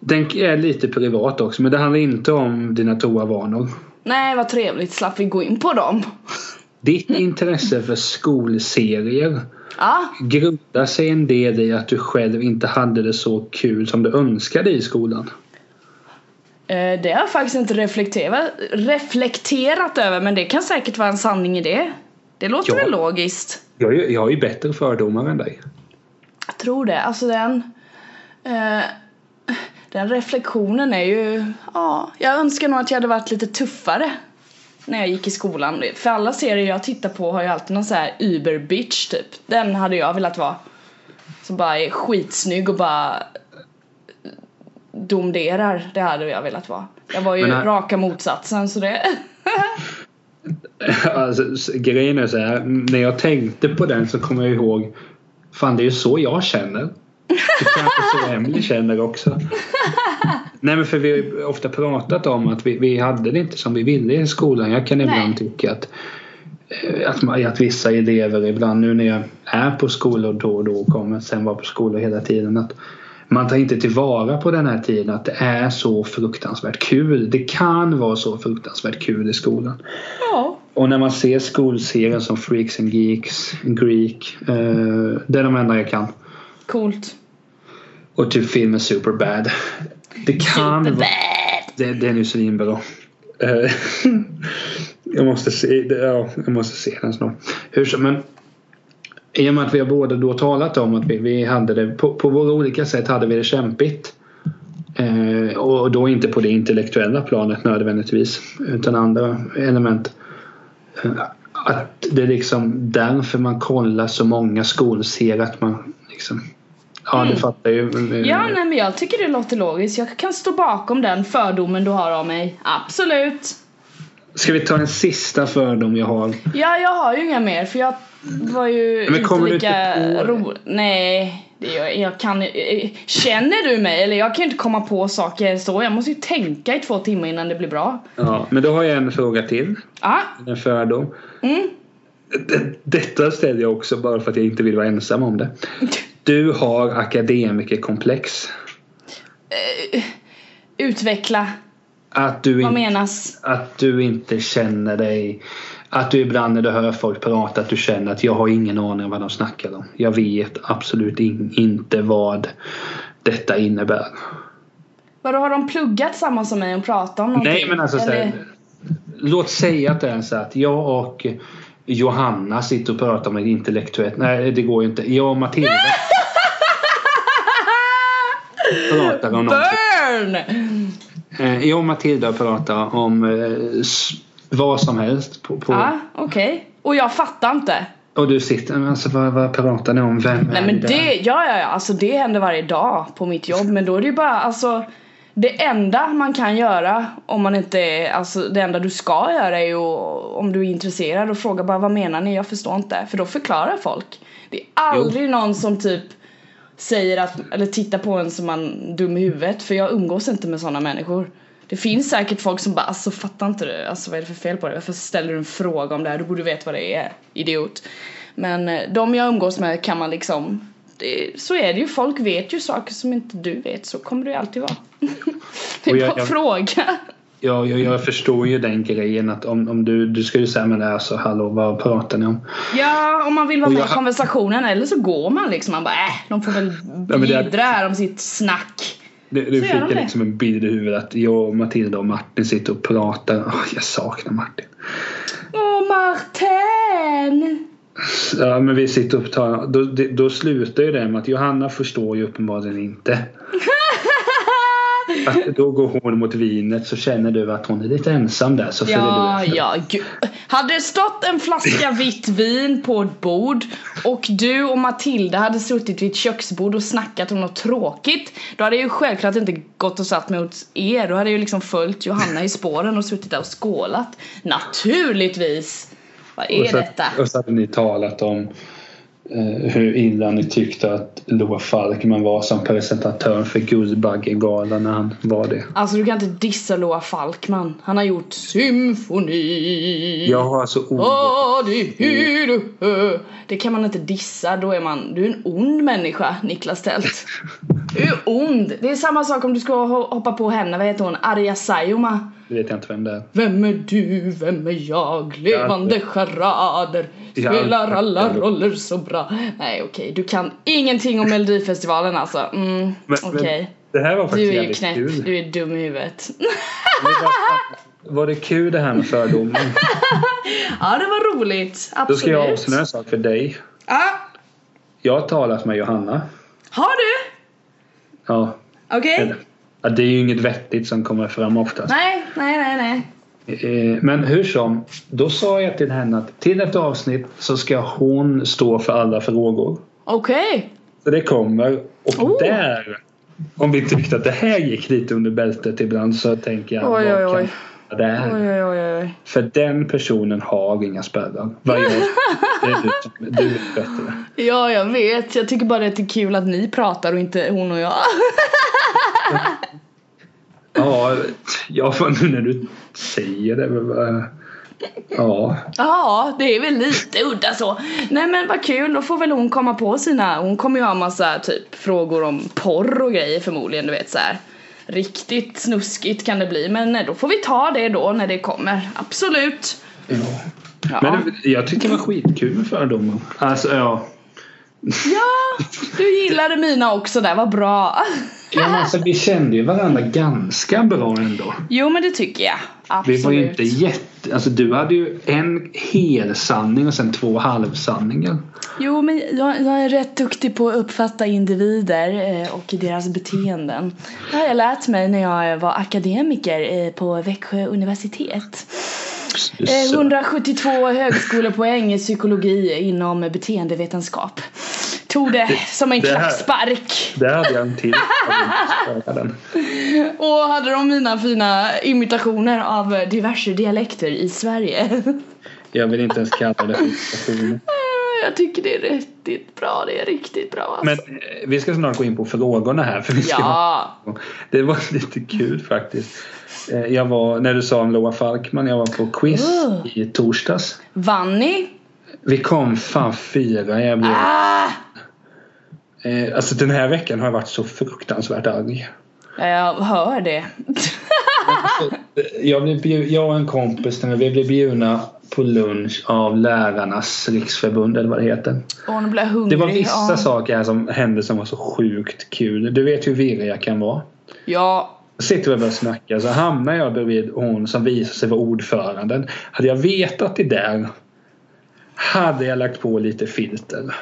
Den är lite privat också men det handlar inte om dina toavanor. Nej, vad trevligt. Slapp vi gå in på dem. Ditt intresse för skolserier Ja, grundar sig en del i att du själv inte hade det så kul som du önskade i skolan. eh, det har jag faktiskt inte reflekterat, reflekterat över men det kan säkert vara en sanning i det. Det låter Ja. väl logiskt. Jag, ju- jag har ju bättre fördomar än dig. Jag tror det. Alltså den... Eh, den reflektionen är ju... Ja, jag önskar nog att jag hade varit lite tuffare när jag gick i skolan. För alla serier jag tittar på har ju alltid någon så här uber-bitch typ. Den hade jag velat vara. Som bara är skitsnygg och bara domderar. Det hade jag velat vara. Jag var ju Men här- raka motsatsen så det... Alltså, grejen är så här. När jag tänkte på den så kom jag ihåg. Fan det är ju så jag känner. Det kanske så Emily känner också. Nej men för vi har ju ofta pratat om att vi, vi hade det inte som vi ville i skolan. Jag kan ibland Nej. tycka att eh, att, man, att vissa elever ibland nu när jag är på skolor då och då och kommer sen vara på skolor hela tiden att man tar inte tillvara på den här tiden att det är så fruktansvärt kul. Det kan vara så fruktansvärt kul i skolan. Ja. Och när man ser skolserier som Freaks and Geeks, Greek, eh, det är de enda jag kan. Coolt. Och typ filmen Superbad. Det kan Superbad. vara... Det, den är ju svinbra. Eh, jag måste se, ja, jag måste se den snart. Hur som, men i och med att vi har båda då talat om att vi, vi hade det på, på våra olika sätt hade vi det kämpigt. Eh, och då inte på det intellektuella planet nödvändigtvis utan andra element. Eh, att det är liksom därför man kollar så många skolserier att man liksom Ja, du fattar ju. Mm. Ja, nej men jag tycker det låter logiskt. Jag kan stå bakom den fördomen du har av mig. Absolut. Ska vi ta en sista fördom jag har? Ja, jag har ju inga mer för jag var ju Men inte lika inte på- ro... Nej, det gör jag, jag kan eh, Känner du mig? Eller jag kan ju inte komma på saker så. Jag måste ju tänka i två timmar innan det blir bra. Ja, men då har jag en fråga till. Ja, En fördom. mm. Detta ställer jag också bara för att jag inte vill vara ensam om det. Du har akademikerkomplex. Utveckla. Att du, Vad in, menas? att du inte känner dig... Att du ibland när du hör folk prata att du känner att jag har ingen aning om vad de snackar om. Jag vet absolut in, inte vad detta innebär. Vadå, har de pluggat samma som mig och pratat om någonting? Nej men alltså så Eller- här, Låt säga att det är så att jag och Johanna sitter och pratar om ett intellektuellt... Nej det går ju inte. Jag och Matilda pratar om någonting. Burn! Eh, Jag och Matilda pratar om eh, vad som helst. På, på, Ja, okej. Och jag fattar inte. Och du sitter, men alltså vad, vad pratar ni om? Vem Nej är men där? det, ja ja ja, alltså det händer varje dag på mitt jobb men då är det ju bara alltså det enda man kan göra om man inte är, alltså det enda du ska göra är ju om du är intresserad och fråga bara vad menar ni? Jag förstår inte. För då förklarar folk. Det är aldrig någon som typ säger att, eller tittar på en som man dum i huvudet för jag umgås inte med sådana människor. Det finns säkert folk som bara alltså fattar inte du, alltså vad är det för fel på dig? Varför ställer du en fråga om det här? Du borde veta vad det är, idiot. Men eh, de jag umgås med kan man liksom det, så är det ju, folk vet ju saker som inte du vet, så kommer det ju alltid vara. det är bara jag- fråga. Ja, jag, jag förstår ju den grejen att om, om du, du ska ju säga men det är så hallå vad pratar ni om? Ja, om man vill vara med i konversationen eller så går man liksom. Man bara äh, de får väl jiddra här om sitt snack. Du, du fick jag liksom en bild i huvudet att jag, och Matilda och Martin sitter och pratar. Åh, jag saknar Martin. Åh Martin! Ja, men vi sitter tar, då, då slutar ju det med att Johanna förstår ju uppenbarligen inte. Att då går hon mot vinet så känner du att hon är lite ensam där så följer Ja, du efter. ja, gud. Hade det stått en flaska vitt vin på ett bord och du och Matilda hade suttit vid ett köksbord och snackat om något tråkigt då hade jag ju självklart inte gått och satt mig mot er. Då hade jag ju liksom följt Johanna i spåren och suttit där och skålat. Naturligtvis! Vad är och, så, detta? och så hade ni talat om eh, hur illa ni tyckte att Loa Falkman var som presentatör för Guldbaggegalan när han var det. Alltså du kan inte dissa Loa Falkman. Han har gjort symfoni. Jag har alltså ord. Det kan man inte dissa, då är man, du är en ond människa Niklas Tält. Du är ond. Det är samma sak om du ska ho- hoppa på henne, vad heter hon? Arja Saijonmaa. Det vet jag inte vem det är. Vem är du, vem är jag? Levande charader Spelar alla roller så bra Nej okej, du kan ingenting om Melodifestivalen alltså mm, Okej, Det här var faktiskt du är ju jävligt knäpp, kul. du är dum i huvudet Var det kul det här med fördomar? Ja det var roligt, Då ska jag absolut avslöja en sak för dig. Ja, Jag har talat med Johanna. har du? Ja, Okej? ja, det är ju inget vettigt som kommer fram oftast. Nej, nej, nej, nej Eh, Men hur som, då sa jag till henne att till ett avsnitt så ska hon stå för alla frågor. Okej, Så det kommer. Och Oh. där, om vi tyckte att det här gick lite under bältet ibland så tänker jag Oj, vad oj, oj. kan det här? oj oj oj För den personen har inga spärrar. Vad det är du du vet bättre. Ja jag vet, jag tycker bara att det är kul att ni pratar och inte hon och jag Ja, ja, nu när du säger det. men vad- Ja. Ja, det är väl lite udda så. Nej men vad kul, då får väl hon komma på sina, hon kommer ju ha massa typ frågor om porr och grejer förmodligen, du vet så här. Riktigt snuskigt kan det bli, men nej, då får vi ta det då när det kommer, absolut. ja. Ja, Men det, jag tycker det var skitkul med fördomar. Alltså ja. Ja du gillade mina också där, vad bra. ja men alltså, vi kände ju varandra ganska bra ändå. Jo men det tycker jag, Vi absolut. var ju inte jätte... Alltså du hade ju en hel sanning och sen två halvsanningar. Jo men jag, jag är rätt duktig på att uppfatta individer eh, och deras beteenden. Det har jag lärt mig när jag var akademiker eh, på Växjö universitet. Eh, Så. 172 högskolepoäng i psykologi inom beteendevetenskap. Tog det som en det här- klackspark. Där hade jag en till. Och hade de mina fina imitationer av diverse dialekter i Sverige. Jag vill inte ens kalla det för inspiration. Jag tycker det är riktigt bra, det är riktigt bra alltså. Men eh, vi ska snart gå in på frågorna här. För vi ska Ja, Det var lite kul faktiskt. Eh, Jag var, när du sa om Loa Falkman, jag var på quiz Oh. i torsdags. vann ni? Vi kom fan fyra. Jag blev, Ah! eh, alltså den här veckan har jag varit så fruktansvärt arg. Ja, Jag hör det. Jag, blev bjud, jag och en kompis vi blev bjudna på lunch av Lärarnas riksförbund eller vad det heter. Och nu blir jag Det hungrig. var vissa ja. saker här som hände som var så sjukt kul. Du vet hur virrig jag kan vara. Ja, sitter vi och börjar snacka så hamnar jag bredvid hon som visar sig vara ordföranden. Hade jag vetat det där hade jag lagt på lite filter.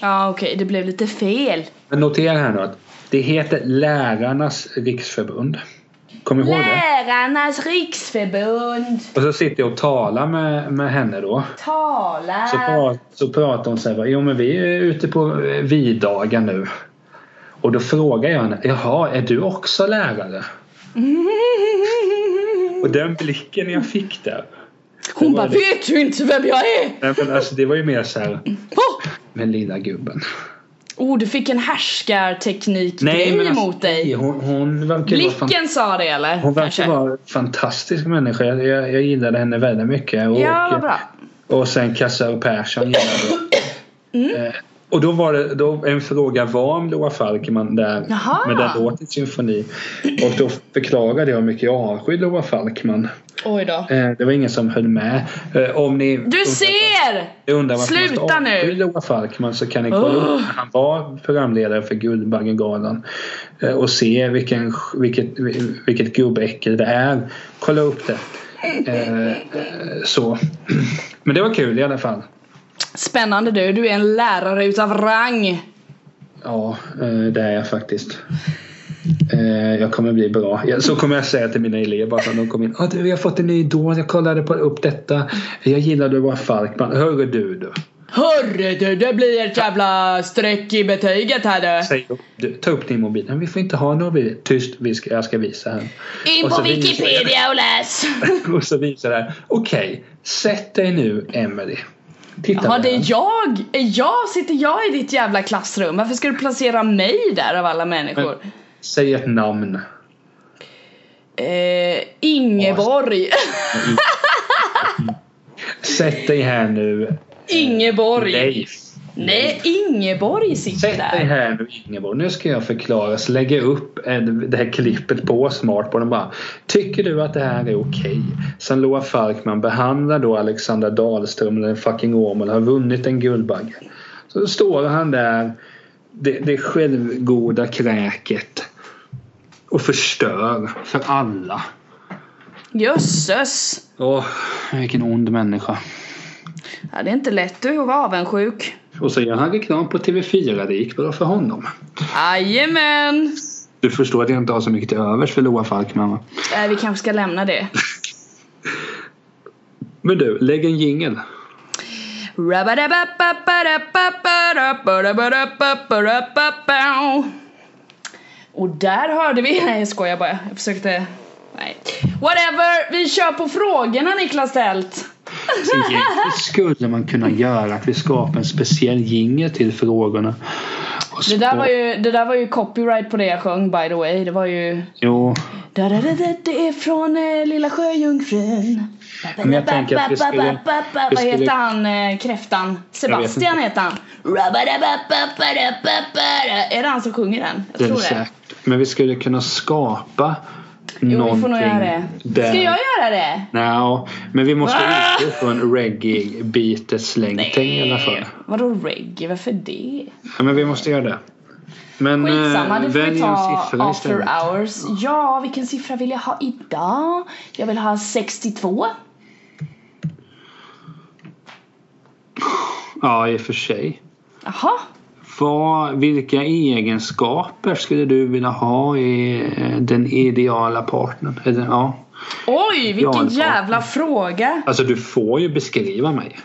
ja okej, det blev lite fel. Men notera här nu att det heter Lärarnas riksförbund. Kom ihåg det? Lärarnas riksförbund Och så sitter jag och talar med, med henne då. talar. Så, pra, så pratar hon så här. Jo men vi är ute på eh, viddagar nu. Och då frågar jag henne. Jaha, är du också lärare? Och den blicken jag fick där. Hon bara, vet du inte vem jag är? Nej, men alltså, det var ju mer så här. Oh, Men lilla gubben. oh du fick en härskarteknik grej men alltså, emot dig. Hon, hon verkar Blicken sa det eller? hon verkar vara en fantastisk människa. Jag, jag, gillade henne väldigt mycket. Och, Ja, bra. och sen Kassar Persson gillade Mm. Och då var det då en fråga var om Loa Falkman där Jaha. med den låten Symfoni. Och då förklarade jag hur mycket jag avskyr Loa Falkman. Oj då. Eh, det var ingen som höll med. Eh, om ni Du ser! undrar varför man ska Sluta nu! avsky Loa Falkman så kan ni kolla Oh. upp när han var programledare för Guldbaggegalan eh, och se vilken, vilket, vilket gubbäckel det är. Kolla upp det. Eh, så. Men det var kul i alla fall. Spännande du, du är en lärare utav rang. Ja, eh, det är jag faktiskt. Eh, Jag kommer bli bra. Så kommer jag säga till mina elever bara när de kommer in. Ah, du, vi har fått en ny idol. Jag kollade på, upp detta. Jag gillade att vara Falkman. Hörru du du. Hörru du, det blir ett jävla streck i betyget här du. Säg upp, du, ta upp din mobil. Vi får inte ha någon mobil. Tyst, vi ska, jag ska visa här. In Och på Wikipedia och läs. Och så visar det här. Okej, sätt dig nu Emelie. Titta Ja på det är jag. Är jag, sitter jag i ditt jävla klassrum? Varför ska du placera mig där av alla människor? Säg ett namn. Eh, Ingeborg. Sätt dig här nu. Ingeborg. Leif. Nej, Ingeborg sitter Sätt dig där. här nu Ingeborg. Nu ska jag förklara. Så lägger jag upp det här klippet på Smartboard och bara. Tycker du att det här är okej? Sen Loa Falkman behandlar då Alexander Dahlström eller fucking Åmål har vunnit en Guldbagge. Så står han där. Det, det självgoda kräket. Och förstör för alla. Jösses. Åh, vilken ond människa. Ja, det är inte lätt du att vara avundsjuk. Och så gör han reklam på TV4. Det gick bra för honom. Jajamän. Du förstår att jag inte har så mycket till övers för Loa Falkman va? Eh, vi kanske ska lämna det. Men du, lägg en jingel. Och där hörde vi, nej jag skojar bara, jag försökte, nej. Whatever, vi kör på frågorna Niklas Tält. Skulle man kunna göra att vi skapar en speciell jingel till frågorna. Det där, var ju, det där var ju copyright på det jag sjöng by the way. Det var ju... Jo, Da, da, da, det är från eh, Lilla Sjöjungfrun. Men jag tänker att vi skulle- vi Vad skulle- heter han eh, kräftan? Sebastian heter han. Är det han som sjunger den? Jag det är tror det. Men vi skulle kunna skapa Jo, vi får nog göra det. Där... Ska jag göra det? Nja, men vi måste Ah! utgå från reggae-beatets längdtänk i alla fall. Vadå reggae? Varför det? Ja, men vi måste göra det. Men Skitsamma, eh, det får vi ta after istället. hours. Ja, vilken siffra vill jag ha idag? Jag vill ha 62. Ja, i och för sig. Jaha. Vad, vilka egenskaper skulle du vilja ha i eh, den ideala partnern? Eller, ja. Oj, vilken jävla fråga. Alltså du får ju beskriva mig.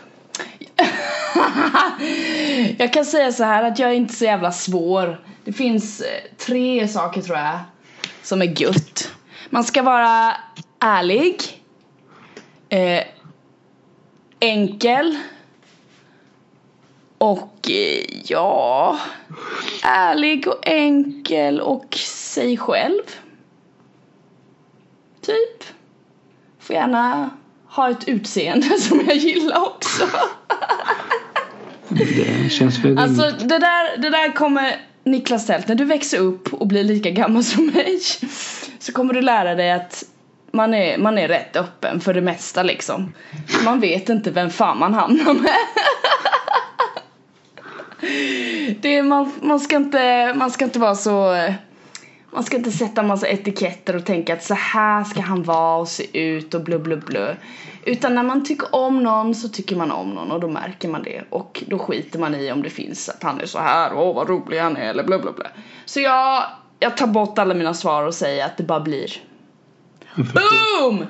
Jag kan säga så här att jag är inte så jävla svår. Det finns eh, tre saker tror jag som är gött. Man ska vara ärlig. Eh, enkel. Och eh, ja, ärlig och enkel och sig själv. Typ. Får gärna ha ett utseende som jag gillar också. Det känns väl Alltså det där, det där kommer Niklas Tält, när du växer upp och blir lika gammal som mig så kommer du lära dig att man är, man är rätt öppen för det mesta liksom. Man vet inte vem fan man hamnar med. Det är, man, man, ska inte, man ska inte vara så man ska inte sätta massa etiketter och tänka att så här ska han vara och se ut och blu blu blu. Utan när man tycker om någon så tycker man om någon och då märker man det. Och då skiter man i om det finns att han är så här, åh vad rolig han är eller bla. Så jag, jag tar bort alla mina svar och säger att det bara blir. Boom!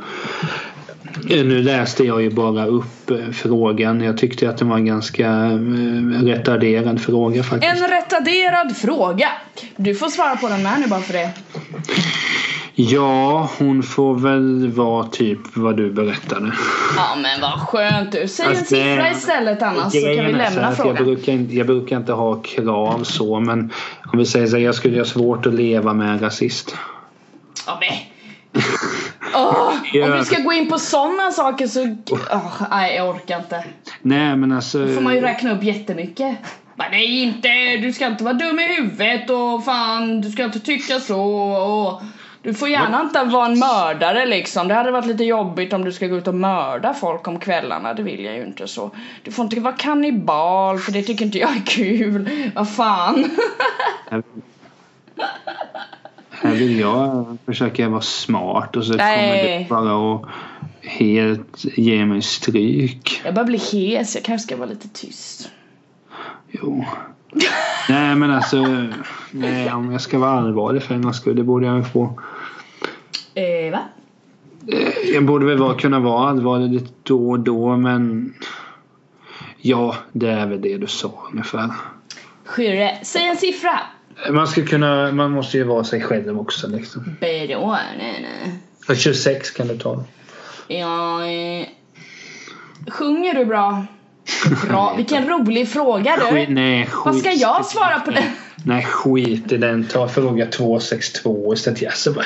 Eh, Nu läste jag ju bara upp eh, frågan. Jag tyckte att det var en ganska eh, retarderad fråga faktiskt. En retarderad fråga. Du får svara på den med nu bara för det. Ja, hon får väl vara typ vad du berättade. Ja men vad skönt du. Säg en Alltså, det- siffra istället annars så kan vi lämna att jag frågan. brukar, inte, jag brukar inte ha krav så men om vi säger så här, jag skulle ha svårt att leva med en rasist. Ja, men. Åh, om vi ska gå in på sådana saker så... Åh, nej, jag orkar inte. Nej men alltså. Då får man ju räkna upp jättemycket. Men nej inte, du ska inte vara dum i huvudet och fan, du ska inte tycka så och... Du får gärna inte vara en mördare liksom. Det hade varit lite jobbigt om du ska gå ut och mörda folk om kvällarna. Det vill jag ju inte så. Du får inte vara kannibal för det tycker inte jag är kul. Vad fan. Här, vill jag försöka vara smart och så kommer Nej. du bara att helt ge mig stryk. Jag börjar bli hes, jag kanske ska vara lite tyst. Jo. Nej men alltså. Nej, om jag ska vara allvarlig för en skull. Det borde jag få. Eh, va? Eh, Jag borde väl vara, kunna vara allvarlig lite då och då men. Ja, det är väl det du sa ungefär. Skyrre, säg en siffra. Man ska kunna, man måste ju vara sig själv också liksom. Bra, nej nej. Ja, 26 kan du ta. Ja, eh, sjunger du bra? Bra, vilken rolig fråga Skit, du. nej, skit. Vad ska jag svara på det? Nej, skit i den. Ta fråga 262 istället. Alltså, vad,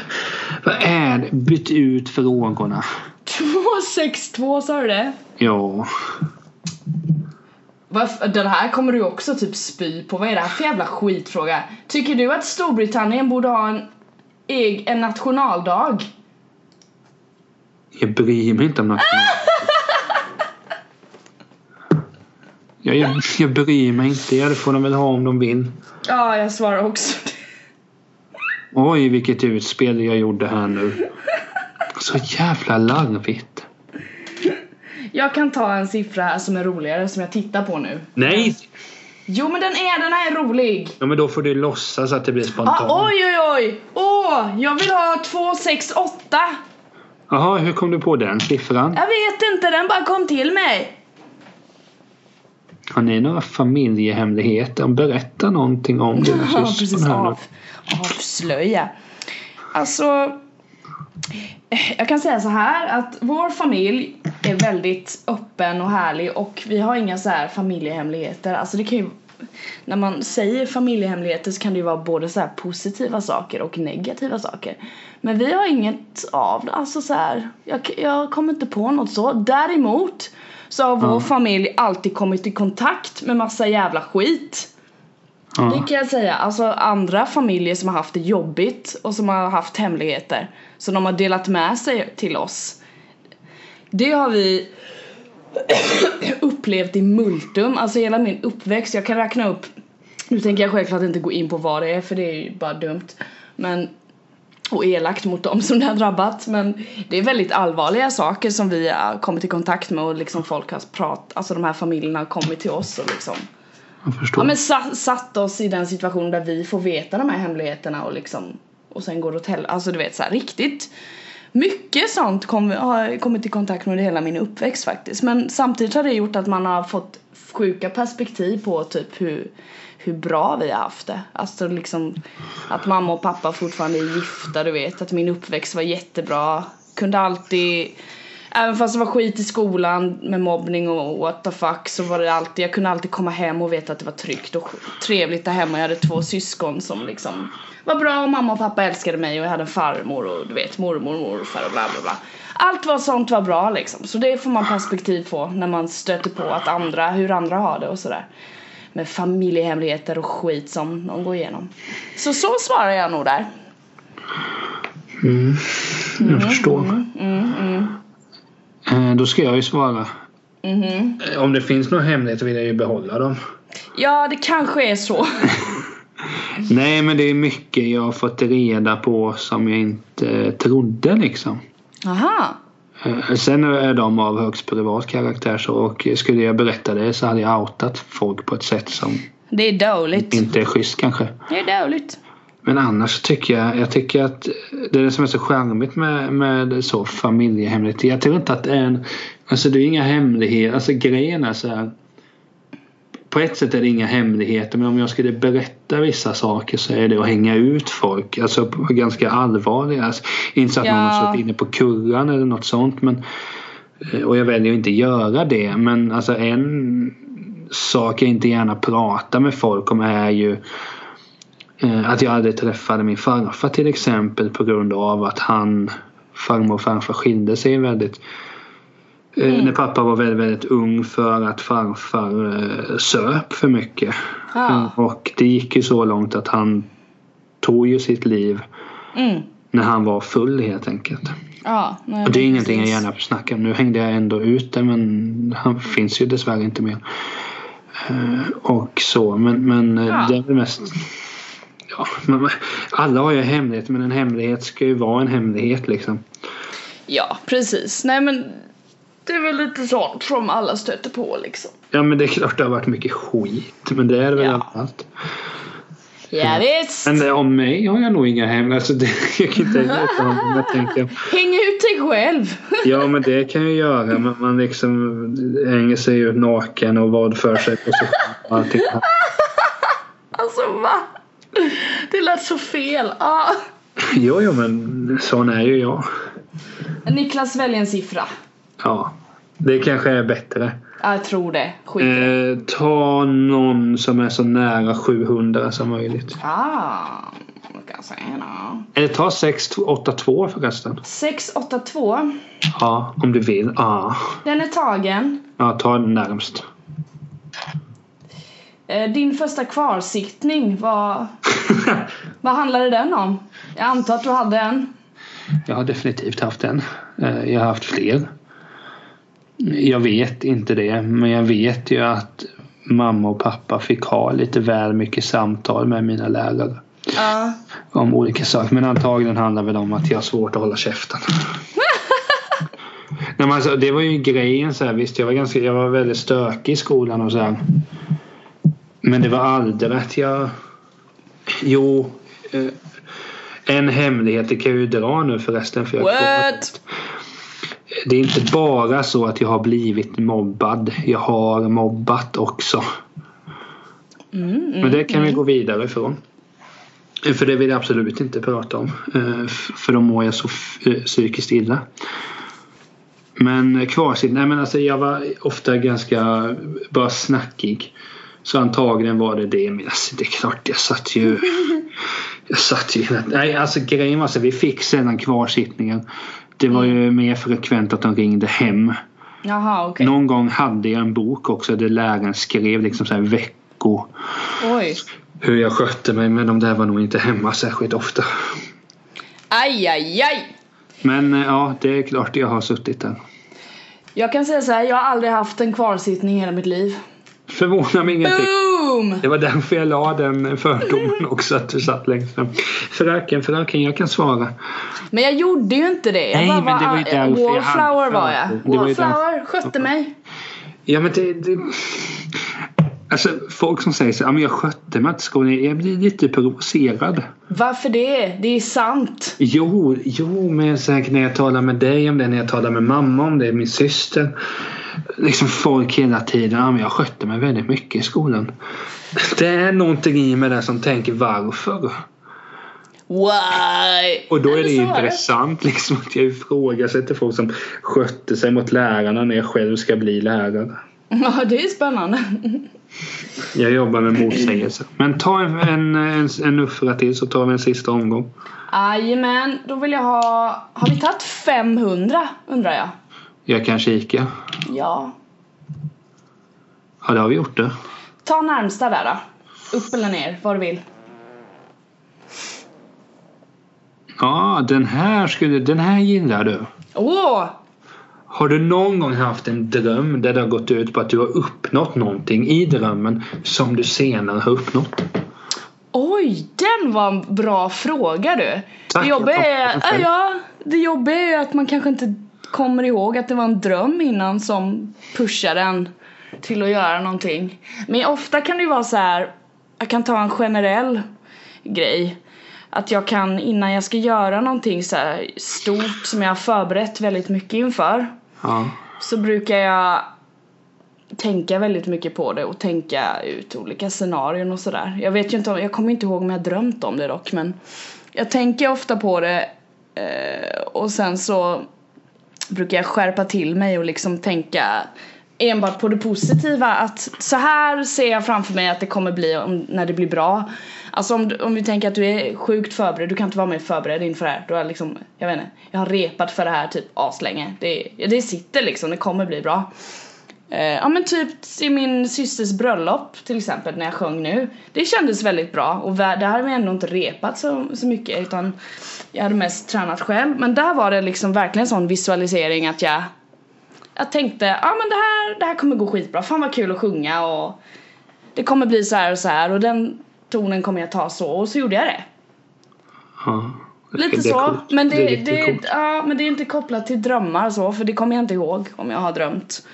vad är det? Byt ut frågorna. 262 sa du det? Ja. Varför- Den här kommer du också typ spy på. Vad är det här för jävla skitfråga? Tycker du att Storbritannien borde ha en, eg- en nationaldag? Jag bryr mig inte om nationaldagen. Ja, jag, jag bryr mig inte. Ja, det får de väl ha om de vill. Ja, jag svarar också. Oj, vilket utspel jag gjorde här nu. Så jävla larvigt. Jag kan ta en siffra som är roligare som jag tittar på nu. Nej! Jo men den är, den här är rolig. Ja, men då får du låtsas att det blir spontant. Ah, oj oj oj! Åh, jag vill ha 268. Jaha, hur kom du på den siffran? Jag vet inte, den bara kom till mig. Har ni några familjehemligheter? Berätta någonting om dina Ja, precis. här. Av, avslöja. Alltså, jag kan säga så här att vår familj är väldigt öppen och härlig och vi har inga så här familjehemligheter. Alltså det kan ju när man säger familjehemligheter så kan det ju vara både så positiva saker och negativa saker. Men vi har inget av det, alltså så här, jag, jag kommer inte på något så. Däremot så har vår Ja. familj alltid kommit i kontakt med massa jävla skit. Det Ja. kan jag säga. Alltså andra familjer som har haft det jobbigt och som har haft hemligheter som de har delat med sig till oss. Det har vi upplevt i multum, alltså hela min uppväxt. Jag kan räkna upp, nu tänker jag självklart inte gå in på vad det är för det är ju bara dumt. Men och elakt mot dem som det har drabbat men det är väldigt allvarliga saker som vi har kommit i kontakt med och liksom folk har pratat, alltså de här familjerna har kommit till oss och liksom Jag förstår. Ja men sa, satt oss i den situationen där vi får veta de här hemligheterna och liksom och sen går det åt helvete, alltså du vet så här, riktigt mycket sånt kom, har kommit i kontakt med under hela min uppväxt faktiskt men samtidigt har det gjort att man har fått sjuka perspektiv på typ hur hur bra vi har haft det. Alltså liksom att mamma och pappa fortfarande är gifta, du vet. Att min uppväxt var jättebra. Kunde alltid Även fast det var skit i skolan med mobbning och what the fuck så var det alltid, jag kunde alltid komma hem och veta att det var tryggt och trevligt där hemma. Jag hade två syskon som liksom var bra och mamma och pappa älskade mig och jag hade en farmor och du vet mormor och morfar och bla bla bla. Allt var sånt var bra liksom. Så det får man perspektiv på när man stöter på att andra, hur andra har det och sådär. Med familjehemligheter och skit som de går igenom. Så så svarar jag nog där. Mm. Jag förstår. Mm, Eh, Då ska jag ju svara. Mhm. Eh, Om det finns några hemligheter vill jag ju behålla dem. Ja, det kanske är så. Nej men det är mycket jag har fått reda på som jag inte trodde liksom. Aha. Eh, Sen är de av högst privat karaktär så och skulle jag berätta det så hade jag outat folk på ett sätt som Det är dåligt. inte är schysst kanske. Det är dåligt. Men annars tycker jag, jag tycker att det är det som är så charmigt med, med så familjehemligheter. Jag tror inte att det är en, alltså det är inga hemligheter, alltså grejen är så här. På ett sätt är det inga hemligheter men om jag skulle berätta vissa saker så är det att hänga ut folk. Alltså ganska allvarliga. Alltså, inte så att någon Ja. har suttit inne på kurran eller något sånt men eh, och jag väljer att inte göra det men alltså en sak jag inte gärna pratar med folk om är ju Att jag aldrig träffade min farfar till exempel på grund av att han farmor och farfar skilde sig väldigt eh, Mm. När pappa var väldigt, väldigt ung för att farfar eh, söp för mycket. Ah. Eh, Och det gick ju så långt att han tog ju sitt liv Mm. när han var full helt enkelt. Ja, nej, Och det är ingenting jag precis. gärna snackar om. Nu hängde jag ändå ut det men han finns ju dessvärre inte mer. Eh, Och så men, men eh, Ja. det är väl mest Ja, alla har ju hemligheter men en hemlighet ska ju vara en hemlighet liksom. Ja, precis. Nej men det är väl lite sånt som alla stöter på liksom. Ja men det är klart det har varit mycket skit men det är väl Ja. allt. Ja, visst. Men om mig har jag nog inga hemligheter. Alltså, det, jag kan inte veta om jag tänker. Häng ut dig själv. Ja men det kan jag göra men man liksom hänger sig ut naken och vad för sig på sig och allting. Alltså va? Det lät så fel. Ah. Jo, jo, men sån är ju jag. Niklas välj en siffra. Ja, det kanske är bättre. Ja, jag tror det. Skit. Eh, ta någon som är så nära 700 som möjligt. Ah, vad kan jag säga då? Eller ta 682 förresten. 682. Ja, om du vill. Ja, Den är tagen. ja ta den närmst. Eh, Din första kvarsiktning, vad, vad handlade den om? Jag antar att du hade en. Jag har definitivt haft en. Eh, Jag har haft fler. Jag vet inte det, men jag vet ju att mamma och pappa fick ha lite väl mycket samtal med mina lärare. Ja. om olika saker. Men antagligen handlar det väl om att jag har svårt att hålla käften. Nej, men alltså, det var ju grejen så här, visst jag var, ganska, jag var väldigt stökig i skolan och så här. Men det var aldrig att jag... Jo. Eh, en hemlighet, det kan jag ju dra nu förresten. För jag What? Det är inte bara så att jag har blivit mobbad. Jag har mobbat också. Mm, mm, Men det kan vi gå vidare ifrån. För det vill jag absolut inte prata om. Eh, För då mår jag så eh, psykiskt illa. Men kvarsitt, nej men alltså jag var ofta ganska bara snackig. Så antagligen var det det. Men alltså, det är klart, jag satt ju... Jag satt ju... Nej, alltså grejen var så vi fick sedan kvarsittningen. Det var ju mer frekvent att de ringde hem. Jaha, okej. Någon gång hade jag en bok också där läraren skrev liksom så här veckor. Oj. Hur jag skötte mig men de där var nog inte hemma särskilt ofta. Aj, aj, aj. Men eh, ja, det är klart jag har suttit där. Jag kan säga så här, jag har aldrig haft en kvarsittning i hela mitt liv. Förvånar mig ingenting. Boom! Det var därför jag la den fördomen också att du satt längst fram. Fröken, fröken, jag kan svara. Men jag gjorde ju inte det. Jag Nej, bara men det var ju därför jag Wallflower var jag. Wallflower, skötte mig. Ja men det, det... Alltså folk som säger så ja men jag skötte mig inte skolan. Jag blir lite provocerad. Varför det? Det är sant. Jo, jo men säkert när jag talar med dig om det, när jag talar med mamma om det, min syster. Liksom folk hela tiden, ja men jag skötte mig väldigt mycket i skolan. Det är någonting i mig där som tänker varför? Why? Och då är det så intressant liksom att jag ifrågasätter folk som skötte sig mot lärarna när jag själv ska bli lärare. Ja, det är spännande. Jag jobbar med motsägelser. Men ta en, en, en, en nuffra till så tar vi en sista omgång. Jajamän, då vill jag ha... Har vi tagit 500 undrar jag? Jag kan kika. Ja. Ja, det har vi gjort det. Ta närmsta där då. Upp eller ner, vad du vill. Ja, den här, skulle, den här gillar du. Åh! Har du någon gång haft en dröm där det har gått ut på att du har uppnått någonting i drömmen som du senare har uppnått? Oj, den var en bra fråga du. Tack, det jobbiga är, ja, det jobbiga är att man kanske inte kommer ihåg att det var en dröm innan som pushade en till att göra någonting. Men ofta kan det ju vara så här, jag kan ta en generell grej. Att jag kan innan jag ska göra någonting så här stort som jag har förberett väldigt mycket inför Ja. så brukar jag tänka väldigt mycket på det och tänka ut olika scenarion och sådär. Jag vet ju inte om, jag kommer inte ihåg om jag drömt om det dock men jag tänker ofta på det eh, och sen så brukar jag skärpa till mig och liksom tänka enbart på det positiva att så här ser jag framför mig att det kommer bli om, när det blir bra. Alltså om, om vi tänker att du är sjukt förberedd, du kan inte vara mer förberedd inför det här. Du har liksom, jag vet inte, jag har repat för det här typ aslänge. Det, det sitter liksom, det kommer bli bra. Eh, ja men typ i min systers bröllop till exempel när jag sjöng nu. Det kändes väldigt bra och där har vi ändå inte repat så, så mycket utan jag hade mest tränat själv. Men där var det liksom verkligen sån visualisering att jag jag tänkte, ja men det här, det här kommer gå skitbra, fan vad kul att sjunga och det kommer bli så här och så här och den tonen kommer jag ta så och så gjorde jag det. ja. Lite Det så, coolt. men det, är det, coolt. ja, men det är inte kopplat till drömmar så för det kommer jag inte ihåg om jag har drömt.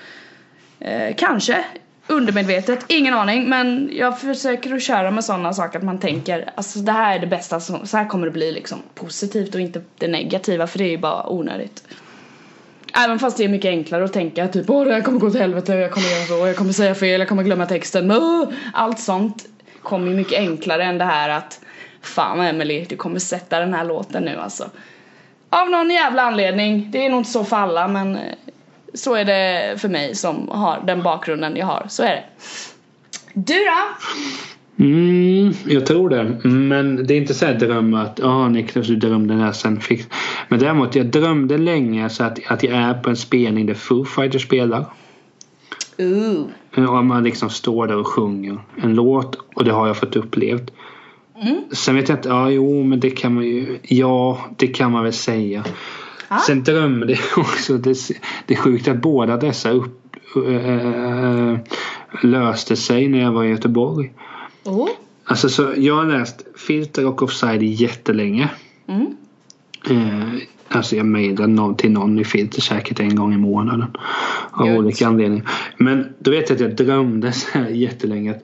Eh, kanske undermedvetet, ingen aning men jag försöker att köra med sådana saker att man tänker alltså det här är det bästa, som, så här kommer det bli liksom positivt och inte det negativa för det är ju bara onödigt. Även fast det är mycket enklare att tänka typ åh det här kommer gå till helvete, jag kommer göra så, jag kommer säga fel, jag kommer glömma texten, men, åh! allt sånt kommer ju mycket enklare än det här att fan Emily, du kommer sätta den här låten nu alltså. Av någon jävla anledning, det är nog inte så för alla men eh, så är det för mig som har den bakgrunden jag har, så är det. Du då? Mm, jag tror det. Men det är inte så här dröm att ja Niklas du drömde den här sen fick. Men däremot jag drömde länge så att, att jag är på en spelning där Foo Fighters spelar. Ooh. Och man liksom står där och sjunger en låt och det har jag fått upplevt. Mm. Sen vet jag inte, ja jo men det kan man ju, ja det kan man väl säga. Ja. Sen drömde jag också, det, det är sjukt att båda dessa upp, äh, löste sig när jag var i Göteborg. Oh. Alltså så jag har läst Filter och Offside jättelänge. Mm. Eh, alltså jag någon till någon i Filter säkert en gång i månaden. Av Gött. olika anledningar. Men då vet jag att jag drömde så här jättelänge att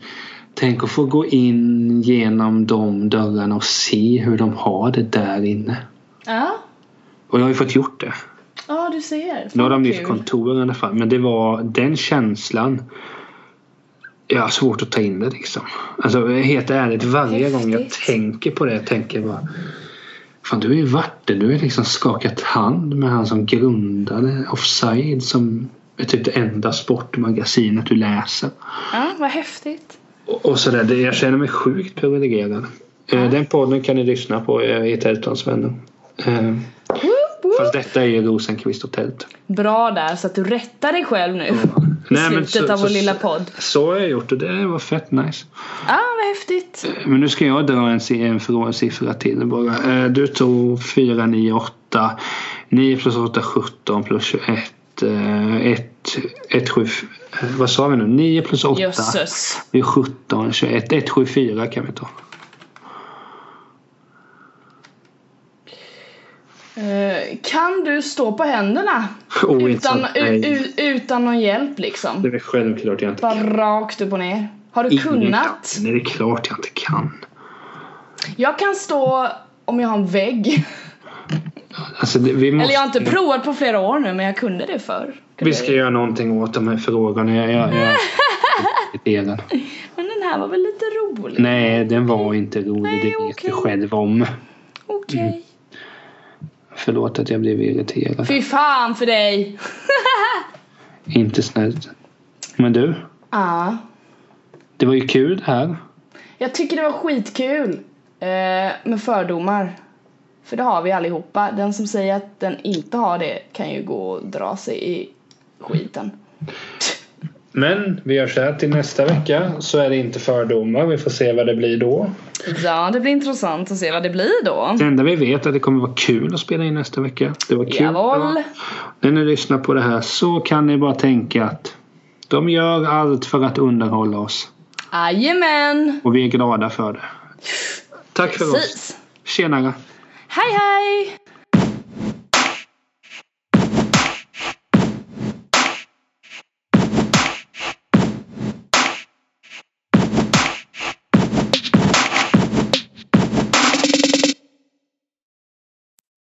Tänk att få gå in genom de dörrarna och se hur de har det där inne. Ja. Och jag har ju fått gjort det. Ja, du ser. Nu har de nytt kontor i alla fall. Men det var den känslan. Jag har svårt att ta in det liksom. Alltså helt ärligt varje gång jag Häftigt. tänker på det tänker jag bara. Fan du har ju varit det. Du har liksom skakat hand med han som grundade Offside som är typ det enda sportmagasinet du läser. Ja, vad häftigt. och, och sådär. Det- Jag känner mig sjukt privilegierad. Eh, Den podden kan ni lyssna på eh, i Tältans vänner. Eh. Fast detta är ju Rosenqvist och Tält. Bra där så att du rättar dig själv nu. I Nej, men slutet så- av vår så- lilla podd. Så har jag gjort och det var fett nice. Ja, ah, vad häftigt. Men nu ska jag dra en, en siffra till bara. Eh, Du tog 4, 9, 8. 9 plus 8, 17 plus 21. 1, 1, 7, vad sa vi nu? 9 plus 8. Jösses. Är 17, 21, 1, 7, 4 kan vi ta. Eh, kan du stå på händerna? Oh, utan, utan någon hjälp liksom? Det är självklart jag inte Bara kan. rakt upp och ner. Har du Ingen kunnat? kan. Nej, det är klart jag inte kan. Jag kan stå om jag har en vägg. Alltså, det, måste, Eller jag har inte provat på flera år nu men jag kunde det förr. Vi ska göra någonting åt de här frågorna. Jag, jag, jag irriterad. Men den här var väl lite rolig? Nej, den var inte rolig. Nej, det vet du själv om. Okej. Mm. Förlåt att jag blev irriterad. Fy fan för dig! Inte snällt. Men du, Ja. det var ju kul här. Jag tycker det var skitkul eh, med fördomar. För det har vi allihopa. Den som säger att den inte har det kan ju gå och dra sig i skiten. Men vi gör så här till nästa vecka så är det inte fördomar. Vi får se vad det blir då. Ja, det blir intressant att se vad det blir då. Det enda vi vet är att det kommer vara kul att spela in nästa vecka. Det var kul. Jawohl. När ni lyssnar på det här så kan ni bara tänka att de gör allt för att underhålla oss. Jajamän! Och vi är glada för det. Tack för oss. Precis. Tjenare. Hej hej!